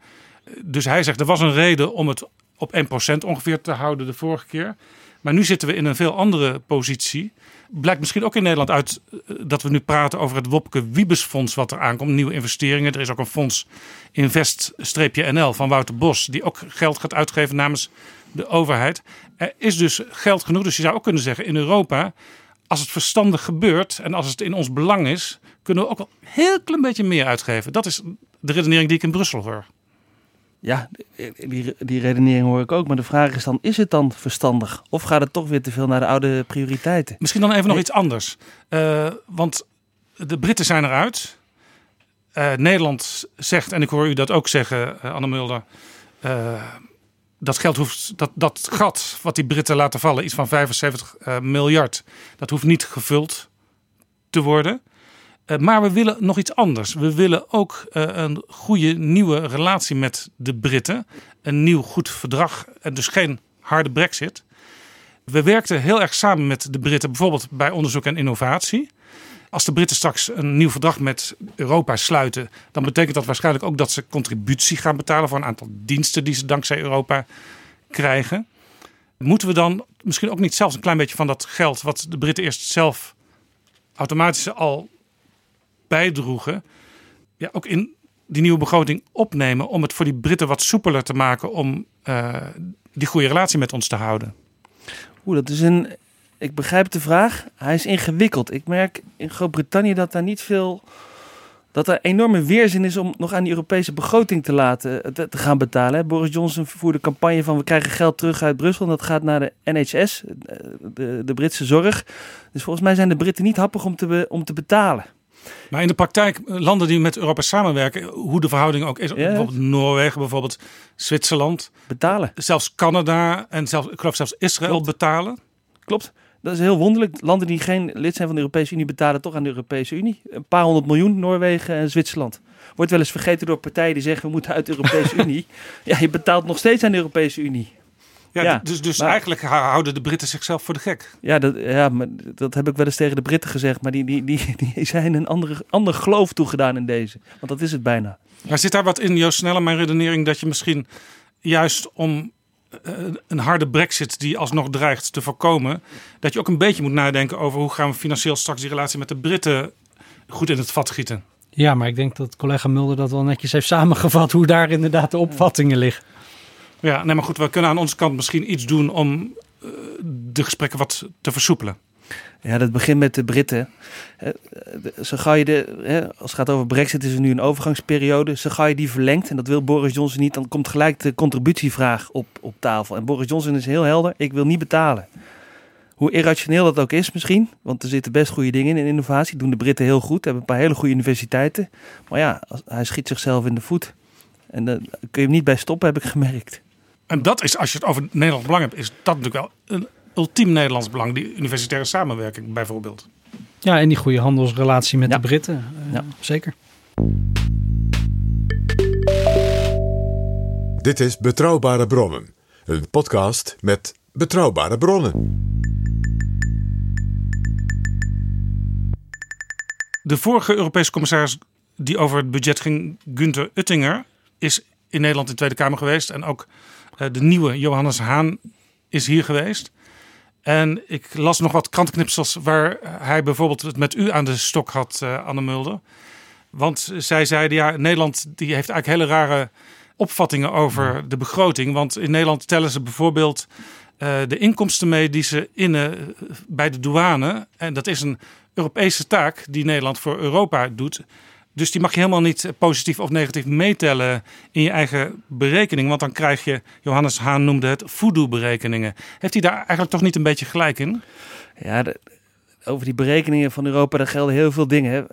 Speaker 2: Dus hij zegt er was een reden om het op 1% ongeveer te houden de vorige keer. Maar nu zitten we in een veel andere positie. Blijkt misschien ook in Nederland uit eh, dat we nu praten over het Wopke Wiebesfonds wat er aankomt. Nieuwe investeringen. Er is ook een fonds Invest-NL van Wouter Bos. Die ook geld gaat uitgeven namens de overheid. Er is dus geld genoeg. Dus je zou ook kunnen zeggen in Europa. Als het verstandig gebeurt en als het in ons belang is. Kunnen we ook wel een heel klein beetje meer uitgeven. Dat is de redenering die ik in Brussel hoor.
Speaker 1: Ja, die, die redenering hoor ik ook. Maar de vraag is dan, is het dan verstandig? Of gaat het toch weer te veel naar de oude prioriteiten?
Speaker 2: Misschien dan even nog iets anders. Eh, want de Britten zijn eruit. Eh, Nederland zegt, en ik hoor u dat ook zeggen, eh, Anne Mulder. dat geld hoeft, dat, dat gat wat die Britten laten vallen, iets van 75 eh, miljard, dat hoeft niet gevuld te worden. Eh, maar we willen nog iets anders. We willen ook eh, een goede nieuwe relatie met de Britten. Een nieuw goed verdrag en dus geen harde brexit. We werkten heel erg samen met de Britten, bijvoorbeeld bij onderzoek en innovatie. Als de Britten straks een nieuw verdrag met Europa sluiten, dan betekent dat waarschijnlijk ook dat ze contributie gaan betalen voor een aantal diensten die ze dankzij Europa krijgen. Moeten we dan misschien ook niet zelfs een klein beetje van dat geld, wat de Britten eerst zelf automatisch al bijdroegen, ja, ook in die nieuwe begroting opnemen om het voor die Britten wat soepeler te maken om eh, die goede relatie met ons te houden?
Speaker 1: Oeh, dat is een. Ik begrijp de vraag. Hij is ingewikkeld. Ik merk in Groot-Brittannië dat daar niet veel. Dat er enorme weerzin is om nog aan die Europese begroting te laten te, te gaan betalen. Boris Johnson voerde campagne van we krijgen geld terug uit Brussel. En dat gaat naar de NHS, eh, de, de Britse zorg. Dus volgens mij zijn de Britten niet happig om te, om te betalen.
Speaker 2: Maar in de praktijk, eh, landen die met Europa samenwerken, hoe de verhouding ook is,
Speaker 1: Ja.
Speaker 2: bijvoorbeeld Noorwegen, bijvoorbeeld Zwitserland,
Speaker 1: Betalen.
Speaker 2: zelfs Canada en zelfs, ik geloof zelfs Israël
Speaker 1: Klopt.
Speaker 2: betalen.
Speaker 1: Klopt. Dat is heel wonderlijk. Landen die geen lid zijn van de Europese Unie betalen toch aan de Europese Unie. Een paar honderd miljoen, Noorwegen en Zwitserland. Wordt wel eens vergeten door partijen die zeggen we moeten uit de Europese (laughs) Unie. Ja, je betaalt nog steeds aan de Europese Unie.
Speaker 2: Ja,
Speaker 1: Ja,
Speaker 2: dus dus
Speaker 1: maar-
Speaker 2: eigenlijk hou- houden de Britten zichzelf voor de gek.
Speaker 1: Ja, dat, ja maar dat heb ik wel eens tegen de Britten gezegd. Maar die, die, die, die (laughs) zijn een andere, ander geloof toegedaan in deze. Want dat is het bijna.
Speaker 2: Maar zit daar wat in, Joost Snelle, mijn redenering, dat je misschien juist om eh, een harde brexit die alsnog dreigt te voorkomen, dat je ook een beetje moet nadenken over hoe gaan we financieel straks die relatie met de Britten goed in het vat gieten.
Speaker 4: Ja, maar ik denk dat collega Mulder dat wel netjes heeft samengevat hoe daar inderdaad de opvattingen liggen.
Speaker 2: Ja, nee, maar goed, we kunnen aan onze kant misschien iets doen om eh, de gesprekken wat te versoepelen.
Speaker 1: Ja, dat begint met de Britten. Eh, Zo ga je de, als het gaat over Brexit, is er nu een overgangsperiode. Zo ga je die verlengt, en dat wil Boris Johnson niet, dan komt gelijk de contributievraag op, op tafel. En Boris Johnson is heel helder: ik wil niet betalen. Hoe irrationeel dat ook is, misschien, want er zitten best goede dingen in innovatie. Doen de Britten heel goed, hebben een paar hele goede universiteiten. Maar ja, hij schiet zichzelf in de voet. En daar kun je hem niet bij stoppen, heb ik gemerkt.
Speaker 2: En dat is, als je het over Nederlands belang hebt, is dat natuurlijk wel een ultiem Nederlands belang, die universitaire samenwerking bijvoorbeeld.
Speaker 4: Ja, en die goede handelsrelatie met
Speaker 1: Ja.
Speaker 4: de Britten. eh,
Speaker 1: Ja.
Speaker 4: Zeker.
Speaker 3: Dit is Betrouwbare Bronnen, een podcast met betrouwbare bronnen.
Speaker 2: De vorige Europese commissaris die over het budget ging, Günther Oettinger, is in Nederland in de Tweede Kamer geweest. En ook de nieuwe Johannes Haan is hier geweest. En ik las nog wat krantenknipsels waar hij bijvoorbeeld het met u aan de stok had, eh, Anne Mulder. Want zij zeiden, ja, Nederland die heeft eigenlijk hele rare opvattingen over de begroting. Want in Nederland tellen ze bijvoorbeeld eh, de inkomsten mee die ze innen eh, bij de douane. En dat is een Europese taak die Nederland voor Europa doet. Dus die mag je helemaal niet positief of negatief meetellen in je eigen berekening. Want dan krijg je, Johannes Haan noemde het voodoo-berekeningen. Heeft hij daar eigenlijk toch niet een beetje gelijk in?
Speaker 1: Ja, over die berekeningen van Europa, daar gelden heel veel dingen.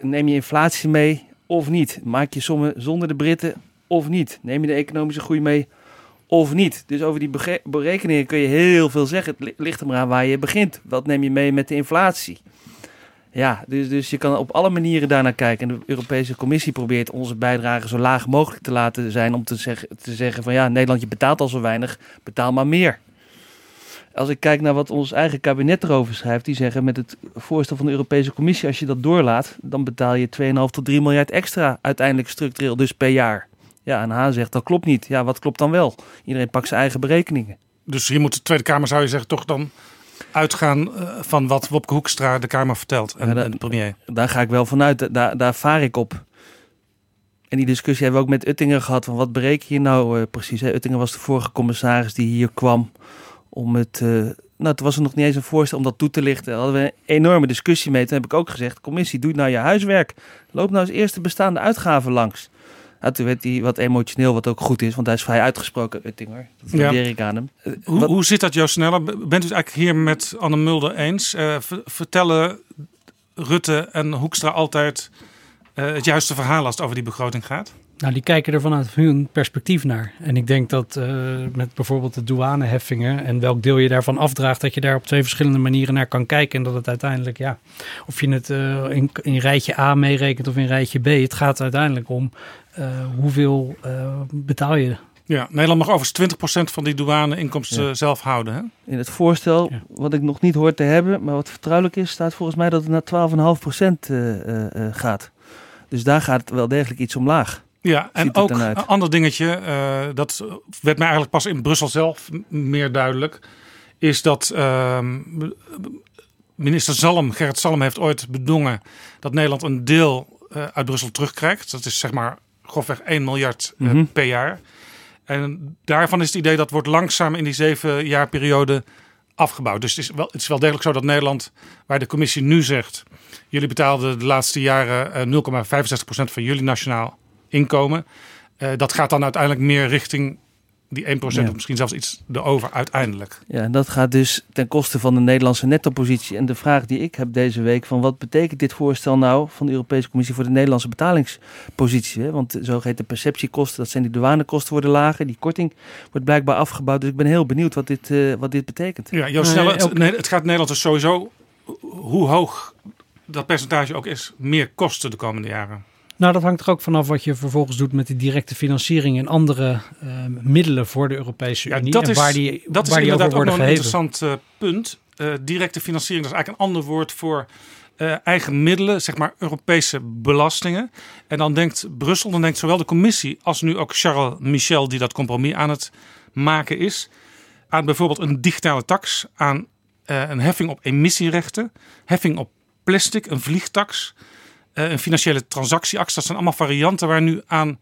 Speaker 1: Neem je inflatie mee of niet? Maak je sommen zonder de Britten of niet? Neem je de economische groei mee of niet? Dus over die berekeningen kun je heel veel zeggen. Het li- ligt er maar aan waar je begint. Wat neem je mee met de inflatie? Ja, dus, dus je kan op alle manieren daarnaar kijken. En de Europese Commissie probeert onze bijdrage zo laag mogelijk te laten zijn. Om te zeggen, te zeggen van ja, Nederland, je betaalt al zo weinig, betaal maar meer. Als ik kijk naar wat ons eigen kabinet erover schrijft, die zeggen met het voorstel van de Europese Commissie, als je dat doorlaat, dan betaal je 2,5 tot 3 miljard extra uiteindelijk structureel, dus per jaar. Ja, en Haan zegt dat klopt niet. Ja, wat klopt dan wel? Iedereen pakt zijn eigen berekeningen.
Speaker 2: Dus hier moet de Tweede Kamer, zou je zeggen, toch dan uitgaan eh, van wat Wopke Hoekstra de Kamer vertelt en,
Speaker 1: Ja, dat-
Speaker 2: en de premier.
Speaker 1: Daar ga ik wel vanuit, daar, daar vaar ik op. En die discussie hebben we ook met Uttinger gehad, van wat bereken je nou eh, precies? Hè? Uttinger was de vorige commissaris die hier kwam om het... eh, nou, toen was er nog niet eens een voorstel om dat toe te lichten. Daar hadden we een enorme discussie mee. Toen heb ik ook gezegd, commissie, doe nou je huiswerk. Loop nou eens eerst de bestaande uitgaven langs. Nou, toen werd hij wat emotioneel, wat ook goed is, want hij is vrij uitgesproken, Uttinger. Dat
Speaker 2: Ja.
Speaker 1: waardeer ik aan hem. Eh,
Speaker 2: Hoe,
Speaker 1: wat-
Speaker 2: hoe zit dat, Joost Sneller? Bent u het eigenlijk hier met Anne Mulder eens? Eh, ver- vertellen Rutte en Hoekstra altijd eh, het juiste verhaal als het over die begroting gaat?
Speaker 4: Nou, die kijken er vanuit hun perspectief naar. En ik denk dat eh, met bijvoorbeeld de douaneheffingen en welk deel je daarvan afdraagt, dat je daar op twee verschillende manieren naar kan kijken. En dat het uiteindelijk, ja, of je het eh, in, in rijtje A meerekent of in rijtje B, het gaat uiteindelijk om eh, hoeveel eh, betaal je.
Speaker 2: Ja, Nederland mag overigens 20% van die douane-inkomsten
Speaker 1: Ja.
Speaker 2: zelf houden. Hè?
Speaker 1: In het voorstel,
Speaker 4: Ja.
Speaker 1: wat ik nog niet hoor te hebben, maar wat vertrouwelijk is, staat volgens mij dat het naar 12,5% eh, eh, eh, gaat. Dus daar gaat wel degelijk iets omlaag.
Speaker 2: Ja, en ook een ander dingetje, eh, dat werd mij eigenlijk pas in Brussel zelf meer duidelijk, is dat ehm, minister Zalm, Gerrit Zalm, heeft ooit bedongen dat Nederland een deel eh, uit Brussel terugkrijgt. Dat is zeg maar grofweg 1 miljard eh,
Speaker 1: Mhm.
Speaker 2: per jaar. En daarvan is het idee dat wordt langzaam in die zeven jaar periode afgebouwd. Dus het is, wel, het is wel degelijk zo dat Nederland, waar de commissie nu zegt, jullie betaalden de laatste jaren eh, 0,65% van jullie nationaal inkomen. Eh, dat gaat dan uiteindelijk meer richting die 1%
Speaker 1: Ja.
Speaker 2: of misschien zelfs iets erover uiteindelijk.
Speaker 1: Ja, en dat gaat dus ten koste van de Nederlandse nettopositie. En de vraag die ik heb deze week: van wat betekent dit voorstel nou van de Europese Commissie voor de Nederlandse betalingspositie? Hè? Want de zogeheten perceptiekosten, dat zijn die douanekosten worden lager, die korting wordt blijkbaar afgebouwd. Dus ik ben heel benieuwd wat dit, eh, wat dit betekent.
Speaker 2: Ja, Joost Snelle, het, nee, het gaat Nederland dus sowieso, hoe hoog dat percentage ook is, meer kosten de komende jaren.
Speaker 4: Nou, dat hangt er ook vanaf wat je vervolgens doet met die directe financiering en andere eh, middelen voor de Europese
Speaker 2: Ja,
Speaker 4: Unie.
Speaker 2: dat
Speaker 4: en
Speaker 2: is,
Speaker 4: waar die,
Speaker 2: dat is
Speaker 4: die
Speaker 2: inderdaad ook nog een interessant eh, punt. Eh, directe financiering, dat is eigenlijk een ander woord voor eigen middelen, zeg maar Europese belastingen. En dan denkt Brussel, dan denkt zowel de commissie als nu ook Charles Michel, die dat compromis aan het maken is, aan bijvoorbeeld een digitale tax, aan een heffing op emissierechten, heffing op plastic, een vliegtax, een financiële transactieax. Dat zijn allemaal varianten waar nu aan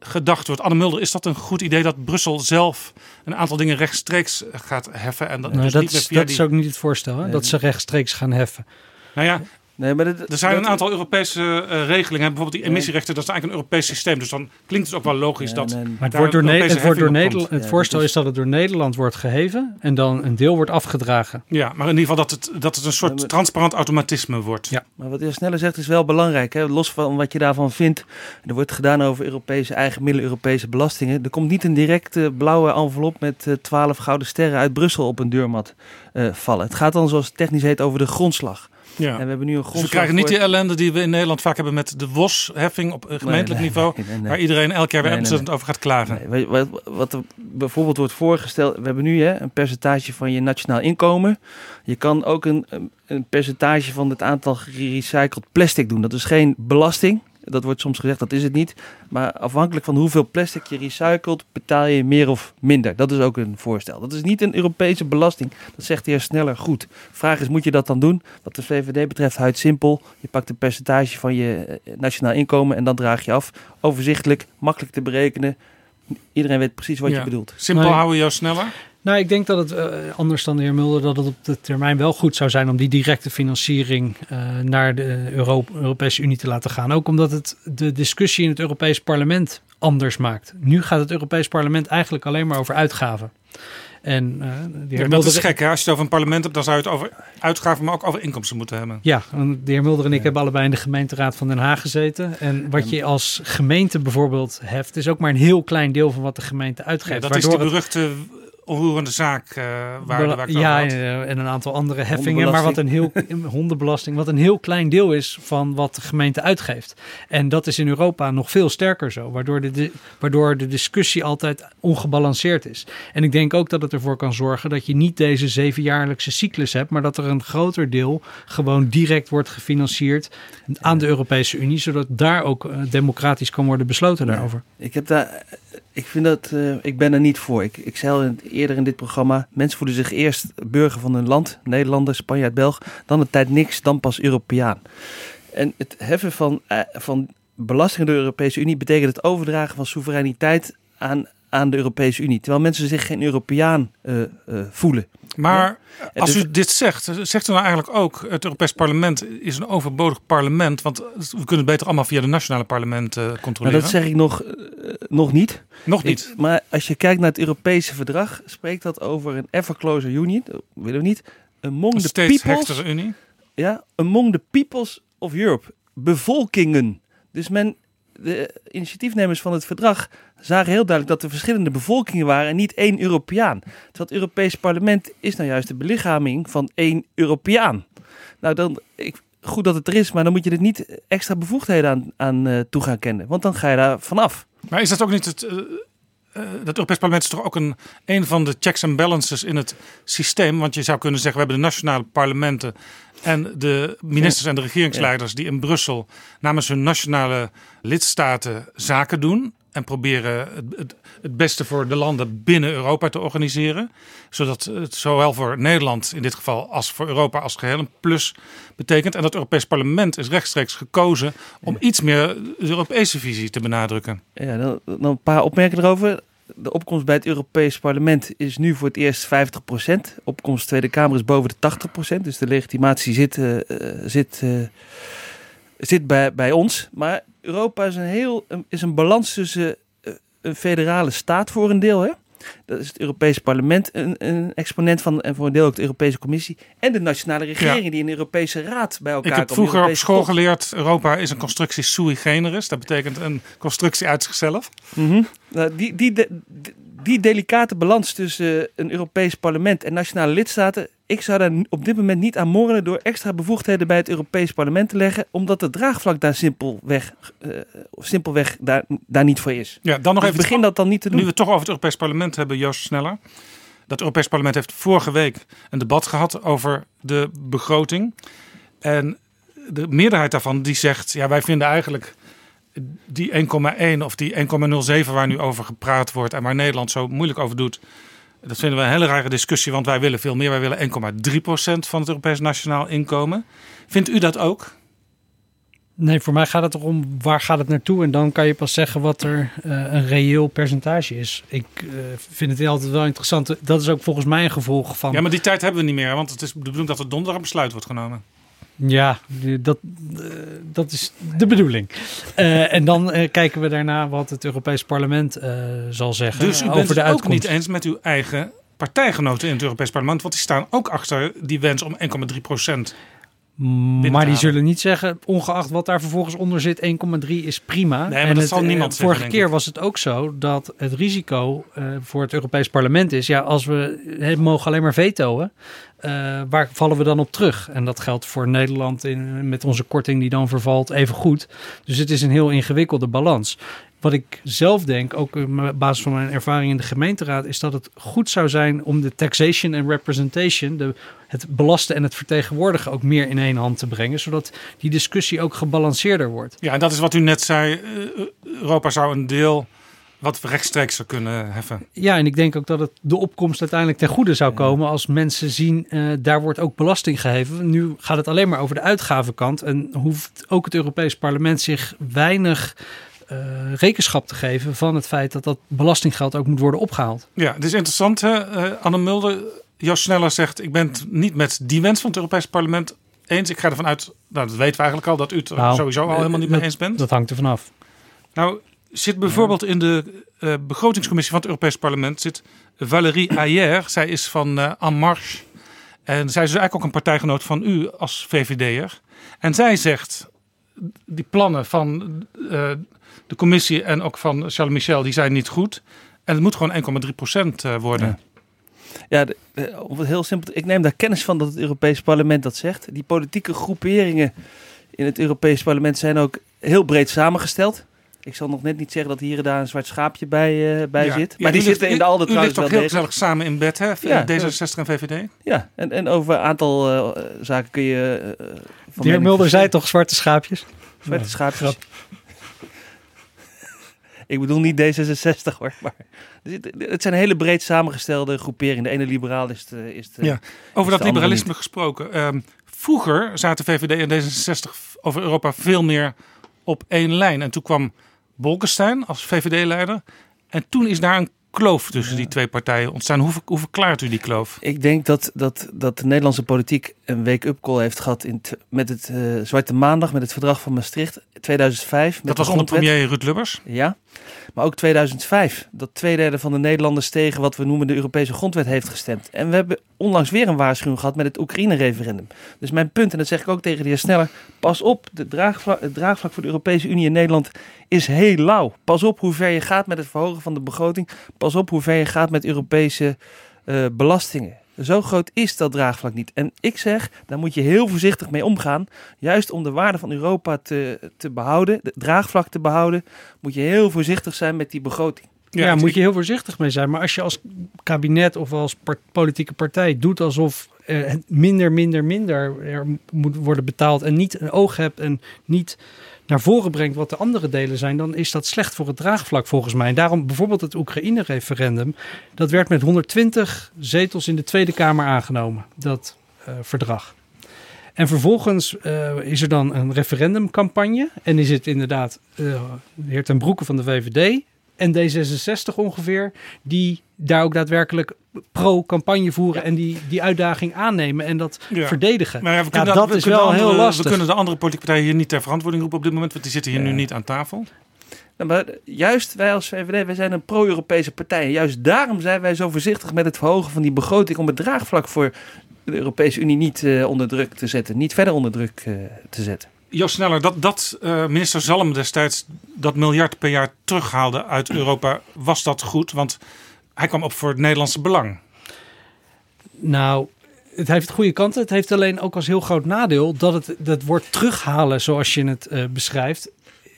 Speaker 2: gedacht wordt. Anne Mulder, is dat een goed idee dat Brussel zelf een aantal dingen rechtstreeks gaat heffen? En dat,
Speaker 4: Nou,
Speaker 2: dus
Speaker 4: dat
Speaker 2: niet
Speaker 4: is,
Speaker 2: via
Speaker 4: dat
Speaker 2: die-
Speaker 4: is ook niet het voorstel, hè?
Speaker 1: Nee,
Speaker 4: dat ze rechtstreeks gaan heffen.
Speaker 2: Nou ja,
Speaker 1: Nee, maar dat-
Speaker 2: er zijn
Speaker 1: dat-
Speaker 2: een aantal Europese eh, regelingen. Bijvoorbeeld die emissierechten, dat is eigenlijk een Europees systeem. Dus dan klinkt het ook wel logisch dat...
Speaker 1: nee,
Speaker 4: Maar het, wordt door het, wordt Nederland, het voorstel is dat het door Nederland wordt geheven en dan een deel wordt afgedragen.
Speaker 2: Ja, maar in ieder geval dat het, dat het een soort transparant automatisme wordt.
Speaker 4: Ja.
Speaker 1: Maar wat de heer Snelle zegt is wel belangrijk. Hè? Los van wat je daarvan vindt. Er wordt gedaan over Europese eigen middelen, Europese belastingen. Er komt niet een directe blauwe envelop met eh, twaalf gouden sterren uit Brussel op een deurmat eh, vallen. Het gaat dan zoals het technisch heet over de grondslag.
Speaker 2: Ja.
Speaker 1: En we hebben nu een
Speaker 2: Dus we krijgen niet
Speaker 1: voor-
Speaker 2: die ellende die we in Nederland vaak hebben met de WOS-heffing op gemeentelijk
Speaker 1: nee,
Speaker 2: niveau.
Speaker 1: nee, nee, nee.
Speaker 2: Waar iedereen elk jaar weer
Speaker 1: Nee, nee,
Speaker 2: ontzettend over gaat klagen.
Speaker 1: Wat, wat er bijvoorbeeld wordt voorgesteld, we hebben nu hè, een percentage van je nationaal inkomen. Je kan ook een- een percentage van het aantal gerecycled plastic doen. Dat is geen belasting. Dat wordt soms gezegd, dat is het niet. Maar afhankelijk van hoeveel plastic je recycelt, betaal je meer of minder. Dat is ook een voorstel. Dat is niet een Europese belasting. Dat zegt de heer Sneller goed. Vraag is, moet je dat dan doen? Wat de VVD betreft, huid simpel. Je pakt een percentage van je eh, nationaal inkomen en dan draag je af. Overzichtelijk, makkelijk te berekenen. Iedereen weet precies wat
Speaker 2: Ja.
Speaker 1: je bedoelt.
Speaker 2: Simpel
Speaker 4: Nee.
Speaker 2: houden, Joost Sneller.
Speaker 4: Nou, ik denk dat het, eh, anders dan de heer Mulder, dat het op de termijn wel goed zou zijn om die directe financiering eh, naar de Euro- Europese Unie te laten gaan. Ook omdat het de discussie in het Europees Parlement anders maakt. Nu gaat het Europees Parlement eigenlijk alleen maar over uitgaven. En eh, de heer
Speaker 2: Ja, dat
Speaker 4: Mulder-
Speaker 2: is gek, hè? Als je het over een parlement hebt, dan zou je het over uitgaven, maar ook over inkomsten moeten hebben.
Speaker 4: Ja, en de heer Mulder en ik hebben allebei in de gemeenteraad van Den Haag gezeten. En wat je als gemeente bijvoorbeeld heft, is ook maar een heel klein deel van wat de gemeente uitgeeft.
Speaker 2: Ja, dat is
Speaker 4: het-
Speaker 2: beruchte onroerende zaak eh, waar, waar ik het
Speaker 4: ja,
Speaker 2: over had.
Speaker 4: eh, en een aantal andere heffingen. Maar wat een heel (laughs) hondenbelasting, wat een heel klein deel is van wat de gemeente uitgeeft. En dat is in Europa nog veel sterker zo, waardoor de, de- waardoor de discussie altijd ongebalanceerd is. En ik denk ook dat het ervoor kan zorgen dat je niet deze zevenjaarlijkse cyclus hebt, maar dat er een groter deel gewoon direct wordt gefinancierd aan de Europese Unie, zodat daar ook eh, democratisch kan worden besloten daarover.
Speaker 1: Ik, heb daar, ik, vind dat, eh, ik ben er niet voor. Ik, ik zei al eerder in dit programma, mensen voelen zich eerst burger van hun land, Nederlander, Spanjaard, Belg, dan een tijd niks, dan pas Europeaan. En het heffen van, eh, van belastingen door de Europese Unie betekent het overdragen van soevereiniteit aan, aan de Europese Unie. Terwijl mensen zich geen Europeaan eh, eh, voelen.
Speaker 2: Maar als
Speaker 1: dus-
Speaker 2: u dit zegt, zegt u nou eigenlijk ook... het Europees Parlement is een overbodig parlement... want we kunnen het beter allemaal via de nationale parlementen
Speaker 1: Maar
Speaker 2: controleren.
Speaker 1: dat zeg ik nog, eh, nog niet.
Speaker 2: Nog niet.
Speaker 1: Ik- maar als je kijkt naar het Europese verdrag, spreekt dat over een ever closer union. Dat willen we niet. Among
Speaker 2: Een
Speaker 1: the
Speaker 2: steeds
Speaker 1: peoples.
Speaker 2: hechtere unie.
Speaker 1: Ja, among the peoples of Europe. Bevolkingen. Dus men, de initiatiefnemers van het verdrag zagen heel duidelijk dat er verschillende bevolkingen waren en niet één Europeaan. Terwijl het Europees Parlement is nou juist de belichaming van één Europeaan. Nou, dan, ik, goed dat het er is, maar dan moet je er niet extra bevoegdheden aan, aan eh, toe gaan kennen. Want dan ga je daar vanaf.
Speaker 2: Maar is dat ook niet het... eh, eh, dat Europees Parlement is toch ook een, een van de checks en balances in het systeem. Want je zou kunnen zeggen, we hebben de nationale parlementen en de ministers en de regeringsleiders die in Brussel namens hun nationale lidstaten zaken doen. En proberen het, het, het beste voor de landen binnen Europa te organiseren. Zodat het zowel voor Nederland in dit geval als voor Europa als geheel een plus betekent. En dat Europees Parlement is rechtstreeks gekozen om iets meer de Europese visie te benadrukken.
Speaker 1: Ja, dan, dan een paar opmerkingen erover. De opkomst bij het Europees Parlement is nu voor het eerst 50%. Opkomst Tweede Kamer is boven de 80%. Dus de legitimatie zit, eh, eh, zit, eh, zit bij, bij ons. Maar Europa is een, heel, is een balans tussen eh, een federale staat voor een deel. Hè? Dat is het Europese parlement een, een exponent van en voor een deel ook de Europese Commissie. En de nationale regeringen die in de Europese Raad bij elkaar
Speaker 2: Ik heb
Speaker 1: komen,
Speaker 2: vroeger op school
Speaker 1: top.
Speaker 2: geleerd, Europa is een constructie sui generis. Dat betekent een constructie uit zichzelf.
Speaker 1: Mhm. Nou, die, die, de- die, die delicate balans tussen een Europees parlement en nationale lidstaten. Ik zou daar op dit moment niet aan morrelen door extra bevoegdheden bij het Europees parlement te leggen. Omdat het draagvlak daar simpelweg, eh, simpelweg daar, daar niet voor is.
Speaker 2: Ja, dan nog
Speaker 1: Dus
Speaker 2: even
Speaker 1: begin dat dan niet te doen.
Speaker 2: Nu we het toch over het Europees Parlement hebben, Joost Sneller. Dat Europees Parlement heeft vorige week een debat gehad over de begroting. En de meerderheid daarvan die zegt, ja wij vinden eigenlijk die 1,1 of die 1,07 waar nu over gepraat wordt en waar Nederland zo moeilijk over doet. Dat vinden we een hele rare discussie, want wij willen veel meer. Wij willen 1,3% van het Europees Nationaal Inkomen. Vindt u dat ook?
Speaker 4: Nee, voor mij gaat het erom waar gaat het naartoe. En dan kan je pas zeggen wat er eh, een reëel percentage is. Ik eh, vind het altijd wel interessant. Dat is ook volgens mij een gevolg van.
Speaker 2: Ja, maar die tijd hebben we niet meer, want het is de bedoeling dat er donderdag een besluit wordt genomen.
Speaker 4: Ja, dat, eh, dat is de bedoeling. Eh, en dan eh, kijken we daarna wat het Europees Parlement zal zeggen
Speaker 2: Dus u
Speaker 4: over
Speaker 2: bent
Speaker 4: de
Speaker 2: het ook niet eens met uw eigen partijgenoten in het Europees Parlement, want die staan ook achter die wens om 1,3 procent.
Speaker 4: Maar die zullen niet zeggen, ongeacht wat daar vervolgens onder zit, 1,3 is prima.
Speaker 2: Nee, maar
Speaker 4: en
Speaker 2: dat
Speaker 4: het,
Speaker 2: zal niemand zeggen,
Speaker 4: Vorige keer was het ook zo dat het risico voor het Europees Parlement is, ja, als we het mogen alleen maar vetoen, eh, waar vallen we dan op terug? En dat geldt voor Nederland in, met onze korting die dan vervalt even goed. Dus het is een heel ingewikkelde balans. Wat ik zelf denk, ook op basis van mijn ervaring in de gemeenteraad, is dat het goed zou zijn om de taxation en representation, de, het belasten en het vertegenwoordigen, ook meer in één hand te brengen, zodat die discussie ook gebalanceerder wordt.
Speaker 2: Ja, en dat is wat u net zei. eh, Europa zou een deel wat rechtstreeks zou kunnen heffen.
Speaker 4: Ja, en ik denk ook dat het de opkomst uiteindelijk ten goede zou komen als mensen zien, eh, daar wordt ook belasting geheven. Nu gaat het alleen maar over de uitgavenkant en hoeft ook het Europees Parlement zich weinig eh, rekenschap te geven van het feit dat dat belastinggeld ook moet worden opgehaald.
Speaker 2: Ja, het is interessant. Hè? Eh, Anne Mulder, Joost Sneller zegt: Ik ben het niet met die wens van het Europees Parlement eens. Ik ga ervan uit, nou, dat weten we eigenlijk al, dat u het er
Speaker 4: Nou,
Speaker 2: sowieso al helemaal niet mee eens bent.
Speaker 4: Dat hangt er vanaf.
Speaker 2: Nou, zit bijvoorbeeld in de eh, begrotingscommissie van het Europees Parlement zit Valérie Ayer. Zij is van eh En Marche. En zij is dus eigenlijk ook een partijgenoot van u als VVD'er. En zij zegt, die plannen van eh, de commissie en ook van Charles Michel, die zijn niet goed. En het moet gewoon 1,3 procent eh, worden.
Speaker 1: Ja, het heel simpel. Ik neem daar kennis van dat het Europese parlement dat zegt. Die politieke groeperingen in het Europese parlement zijn ook heel breed samengesteld. Ik zal nog net niet zeggen dat hier en daar een zwart schaapje bij, eh, bij
Speaker 2: Ja.
Speaker 1: zit.
Speaker 2: Ja,
Speaker 1: Maar die zitten
Speaker 2: ligt-
Speaker 1: in de ALDE
Speaker 2: U ligt
Speaker 1: trouwens
Speaker 2: toch
Speaker 1: wel
Speaker 2: heel
Speaker 1: degelijk.
Speaker 2: gezellig samen in bed, hè?
Speaker 1: Ja,
Speaker 2: D66 en VVD?
Speaker 1: Ja, en, en over een aantal eh, zaken kun je... eh, van
Speaker 4: De heer Mulder zei toch zwarte schaapjes?
Speaker 1: Zwarte
Speaker 4: Ja,
Speaker 1: schaapjes.
Speaker 4: grap. (laughs)
Speaker 1: Ik bedoel niet D66 hoor, maar het zijn hele breed samengestelde groeperingen. De ene liberaal is de, is de,
Speaker 2: Ja, Over dat liberalisme
Speaker 1: niet.
Speaker 2: gesproken. ehm, vroeger zaten VVD en D66 over Europa veel meer op één lijn. En toen kwam Bolkestein als VVD-leider. En toen is daar een kloof tussen die twee partijen ontstaan. Hoe, hoe verklaart u die kloof?
Speaker 1: Ik denk dat, dat, dat de Nederlandse politiek een wake-up call heeft gehad in met het eh, Zwarte Maandag, met het verdrag van Maastricht 2005. met
Speaker 2: Dat was onder premier Ruud Lubbers.
Speaker 1: Ja, maar ook 2005. Dat twee derde van de Nederlanders tegen wat we noemen de Europese grondwet heeft gestemd. En we hebben onlangs weer een waarschuwing gehad met het Oekraïne-referendum. Dus mijn punt, en dat zeg ik ook tegen de heer Sneller. Pas op, de draagvlak, het draagvlak voor de Europese Unie in Nederland is heel lauw. Pas op hoe ver je gaat met het verhogen van de begroting. Pas op hoe ver je gaat met Europese eh, belastingen. Zo groot is dat draagvlak niet. En ik zeg, daar moet je heel voorzichtig mee omgaan. Juist om de waarde van Europa te, te behouden, het draagvlak te behouden, moet je heel voorzichtig zijn met die begroting.
Speaker 4: Ja,
Speaker 2: het-
Speaker 4: moet je heel voorzichtig mee zijn. Maar als je als kabinet of als politieke partij doet alsof eh, minder, minder, minder er moet worden betaald en niet een oog hebt en niet naar voren brengt wat de andere delen zijn, dan is dat slecht voor het draagvlak volgens mij. En daarom bijvoorbeeld het Oekraïne-referendum, dat werd met 120 zetels in de Tweede Kamer aangenomen, dat eh, verdrag. En vervolgens eh, is er dan een referendumcampagne. En is het inderdaad eh, de heer Ten Broeke van de VVD en D66 ongeveer... die daar ook daadwerkelijk pro-campagne voeren... en die, die uitdaging aannemen en dat
Speaker 2: Ja.
Speaker 4: verdedigen.
Speaker 2: Maar ja, we
Speaker 4: Ja,
Speaker 2: kunnen
Speaker 4: dat
Speaker 2: we
Speaker 4: is
Speaker 2: kunnen
Speaker 4: wel
Speaker 2: de
Speaker 4: heel
Speaker 2: andere-
Speaker 4: lastig.
Speaker 2: We kunnen de andere politieke partijen hier niet ter verantwoording roepen op dit moment, want die zitten hier nu niet aan tafel.
Speaker 1: Nou, maar juist wij als VVD, wij zijn een pro-Europese partij. En juist daarom zijn wij zo voorzichtig met het verhogen van die begroting om het draagvlak voor de Europese Unie niet uh, onder druk te zetten. Niet verder onder druk uh, te zetten.
Speaker 2: Joost Sneller, dat, dat uh, minister Zalm destijds dat miljard per jaar terughaalde uit (clears throat) Europa, was dat goed? Want hij kwam op voor het Nederlandse belang.
Speaker 4: Nou, het heeft goede kanten. Het heeft alleen ook als heel groot nadeel dat het dat wordt terughalen zoals je het uh, beschrijft.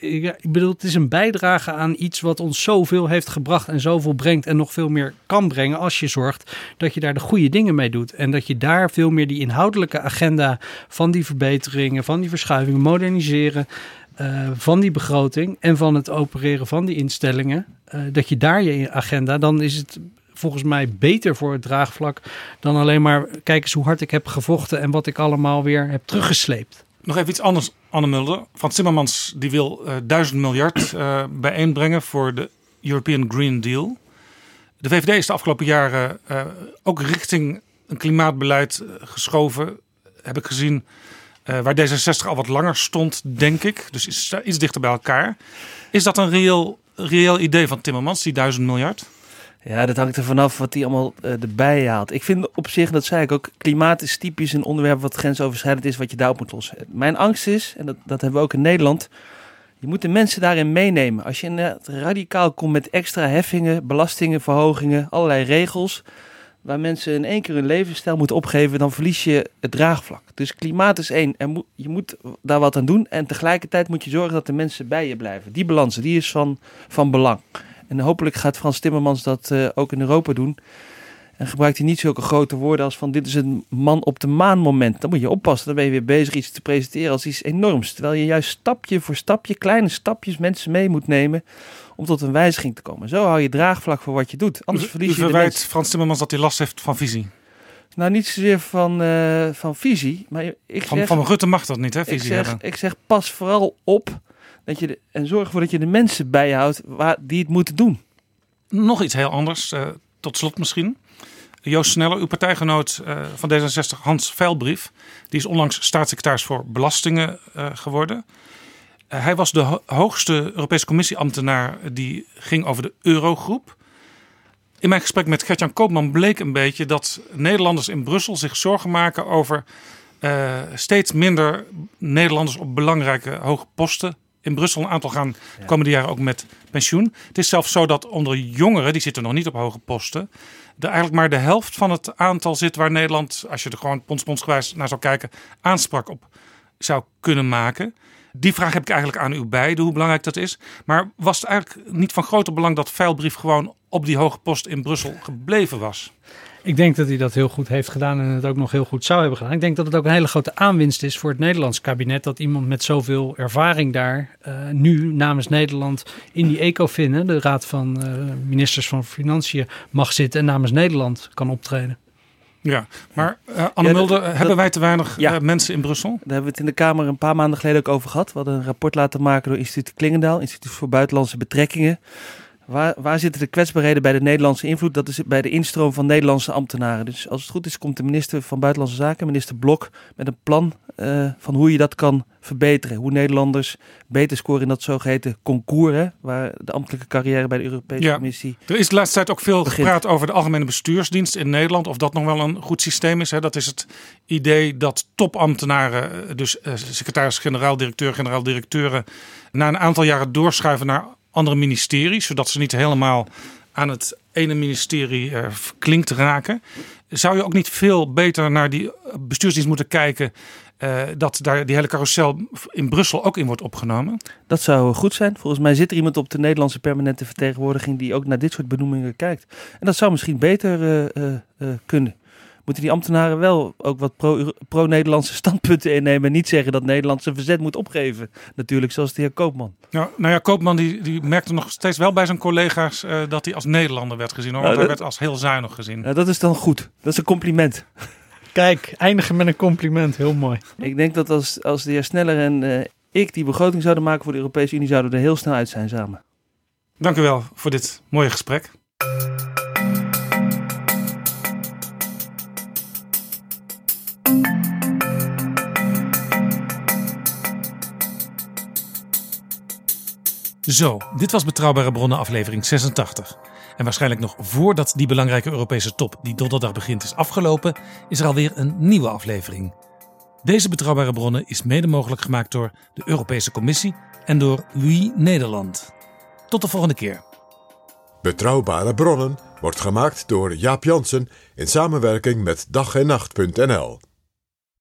Speaker 4: Ik, bedoel, het is een bijdrage aan iets wat ons zoveel heeft gebracht en zoveel brengt en nog veel meer kan brengen als je zorgt dat je daar de goede dingen mee doet. En dat je daar veel meer die inhoudelijke agenda van die verbeteringen, van die verschuivingen, moderniseren, uh, van die begroting en van het opereren van die instellingen, uh, dat je daar je agenda, dan is het volgens mij beter voor het draagvlak dan alleen maar kijk eens hoe hard ik heb gevochten en wat ik allemaal weer heb teruggesleept.
Speaker 2: Nog even iets anders, Anne Mulder. Van Timmermans die wil uh, 1000 miljard uh, bijeenbrengen voor de European Green Deal. De VVD is de afgelopen jaren uh, ook richting een klimaatbeleid geschoven, heb ik gezien. Waar D66 al wat langer stond, denk ik. Dus is iets dichter bij elkaar. Is dat een reëel, reëel idee van Timmermans, die 1000 miljard?
Speaker 1: Ja, dat hangt er vanaf wat hij allemaal uh, erbij haalt. Ik vind op zich, dat zei ik ook, klimaat is typisch een onderwerp wat grensoverschrijdend is, wat je daarop moet lossen. Mijn angst is, en dat, dat hebben we ook in Nederland, je moet de mensen daarin meenemen. Als je radicaal komt met extra heffingen, belastingen, verhogingen, allerlei regels, waar mensen in één keer hun levensstijl moeten opgeven, dan verlies je het draagvlak. Dus klimaat is één. En je moet daar wat aan doen. En tegelijkertijd moet je zorgen dat de mensen bij je blijven. Die balans, die is van, van belang. En hopelijk gaat Frans Timmermans dat uh, ook in Europa doen. En gebruikt hij niet zulke grote woorden als van dit is een man op de maan moment. Dan moet je oppassen, dan ben je weer bezig iets te presenteren als iets enorms. Terwijl je juist stapje voor stapje, kleine stapjes mensen mee moet nemen om tot een wijziging te komen. Zo hou je draagvlak voor wat je doet. Anders verlies je de
Speaker 2: verwijt. Frans Timmermans dat hij last heeft van visie.
Speaker 1: Nou, niet zozeer van, uh, van visie, maar ik
Speaker 2: van,
Speaker 1: zeg...
Speaker 2: Van Rutte mag dat niet, hè, visie
Speaker 1: ik zeg,
Speaker 2: hebben.
Speaker 1: ik zeg pas vooral op dat je en zorg ervoor dat je de mensen bijhoudt waar, die het moeten doen.
Speaker 2: Nog iets heel anders, uh, tot slot misschien. Joost Sneller, uw partijgenoot uh, van D66, Hans Veilbrief, die is onlangs staatssecretaris voor belastingen uh, geworden. Hij was de ho hoogste Europese Commissieambtenaar die ging over de Eurogroep. In mijn gesprek met Gertjan Koopman bleek een beetje dat Nederlanders in Brussel zich zorgen maken over steeds minder Nederlanders op belangrijke hoge posten in Brussel een aantal gaan de komende jaren ook met pensioen. Het is zelfs zo dat onder jongeren, die zitten nog niet op hoge posten, er eigenlijk maar de helft van het aantal zit waar Nederland, als je er gewoon ponspondsgewijs naar zou kijken, aanspraak op zou kunnen maken. Die vraag heb ik eigenlijk aan u beiden, hoe belangrijk dat is. Maar was het eigenlijk niet van groter belang dat Veilbrief gewoon op die hoge post in Brussel gebleven was?
Speaker 4: Ik denk dat hij dat heel goed heeft gedaan en het ook nog heel goed zou hebben gedaan. Ik denk dat het ook een hele grote aanwinst is voor het Nederlands kabinet dat iemand met zoveel ervaring daar uh, nu namens Nederland in die ECOFIN, de Raad van uh, Ministers van Financiën, mag zitten en namens Nederland kan optreden.
Speaker 2: Ja, maar uh, Anne ja, Mulder, dat, hebben wij te weinig ja, mensen in Brussel?
Speaker 1: Daar hebben we het in de Kamer een paar maanden geleden ook over gehad. We hadden een rapport laten maken door Instituut Klingendaal, Instituut voor Buitenlandse Betrekkingen. Waar, waar zitten de kwetsbaarheden bij de Nederlandse invloed? Dat is bij de instroom van Nederlandse ambtenaren. Dus als het goed is, komt de minister van Buitenlandse Zaken, minister Blok, met een plan uh, van hoe je dat kan verbeteren. Hoe Nederlanders beter scoren in dat zogeheten concours, hè, waar de ambtelijke carrière bij de Europese
Speaker 2: ja,
Speaker 1: Commissie.
Speaker 2: Er is de laatste tijd ook veel begint. gepraat over de Algemene Bestuursdienst in Nederland. Of dat nog wel een goed systeem is. Hè. Dat is het idee dat topambtenaren, dus uh, secretaris-generaal, directeur, generaal-directeuren, na een aantal jaren doorschuiven naar andere ministeries, zodat ze niet helemaal aan het ene ministerie uh, verklinkt raken. Zou je ook niet veel beter naar die bestuursdienst moeten kijken, uh, dat daar die hele carousel in Brussel ook in wordt opgenomen?
Speaker 1: Dat zou goed zijn. Volgens mij zit er iemand op de Nederlandse permanente vertegenwoordiging die ook naar dit soort benoemingen kijkt. En dat zou misschien beter uh, kunnen moeten die ambtenaren wel ook wat pro-Nederlandse pro (laughs) standpunten innemen. En niet zeggen dat Nederland zijn verzet moet opgeven. Natuurlijk, zoals de heer Koopman.
Speaker 2: Nou, nou ja, Koopman die, die merkte nog steeds wel bij zijn collega's uh, dat hij als Nederlander werd gezien. Hoor, want nou, hij werd als heel zuinig gezien.
Speaker 1: Nou, dat is dan goed. Dat is een compliment. (laughs)
Speaker 4: Kijk, eindigen met een compliment. Heel mooi.
Speaker 1: Ik denk dat als, als de heer Sneller en uh, ik die begroting zouden maken voor de Europese Unie, zouden we er heel snel uit zijn samen.
Speaker 2: Dank u wel voor dit mooie gesprek. Zo, dit was Betrouwbare Bronnen aflevering 86. En waarschijnlijk nog voordat die belangrijke Europese top die donderdag begint is afgelopen, is er alweer een nieuwe aflevering. Deze Betrouwbare Bronnen is mede mogelijk gemaakt door de Europese Commissie en door Wie Nederland. Tot de volgende keer.
Speaker 3: Betrouwbare bronnen wordt gemaakt door Jaap Jansen in samenwerking met dag en nacht.nl.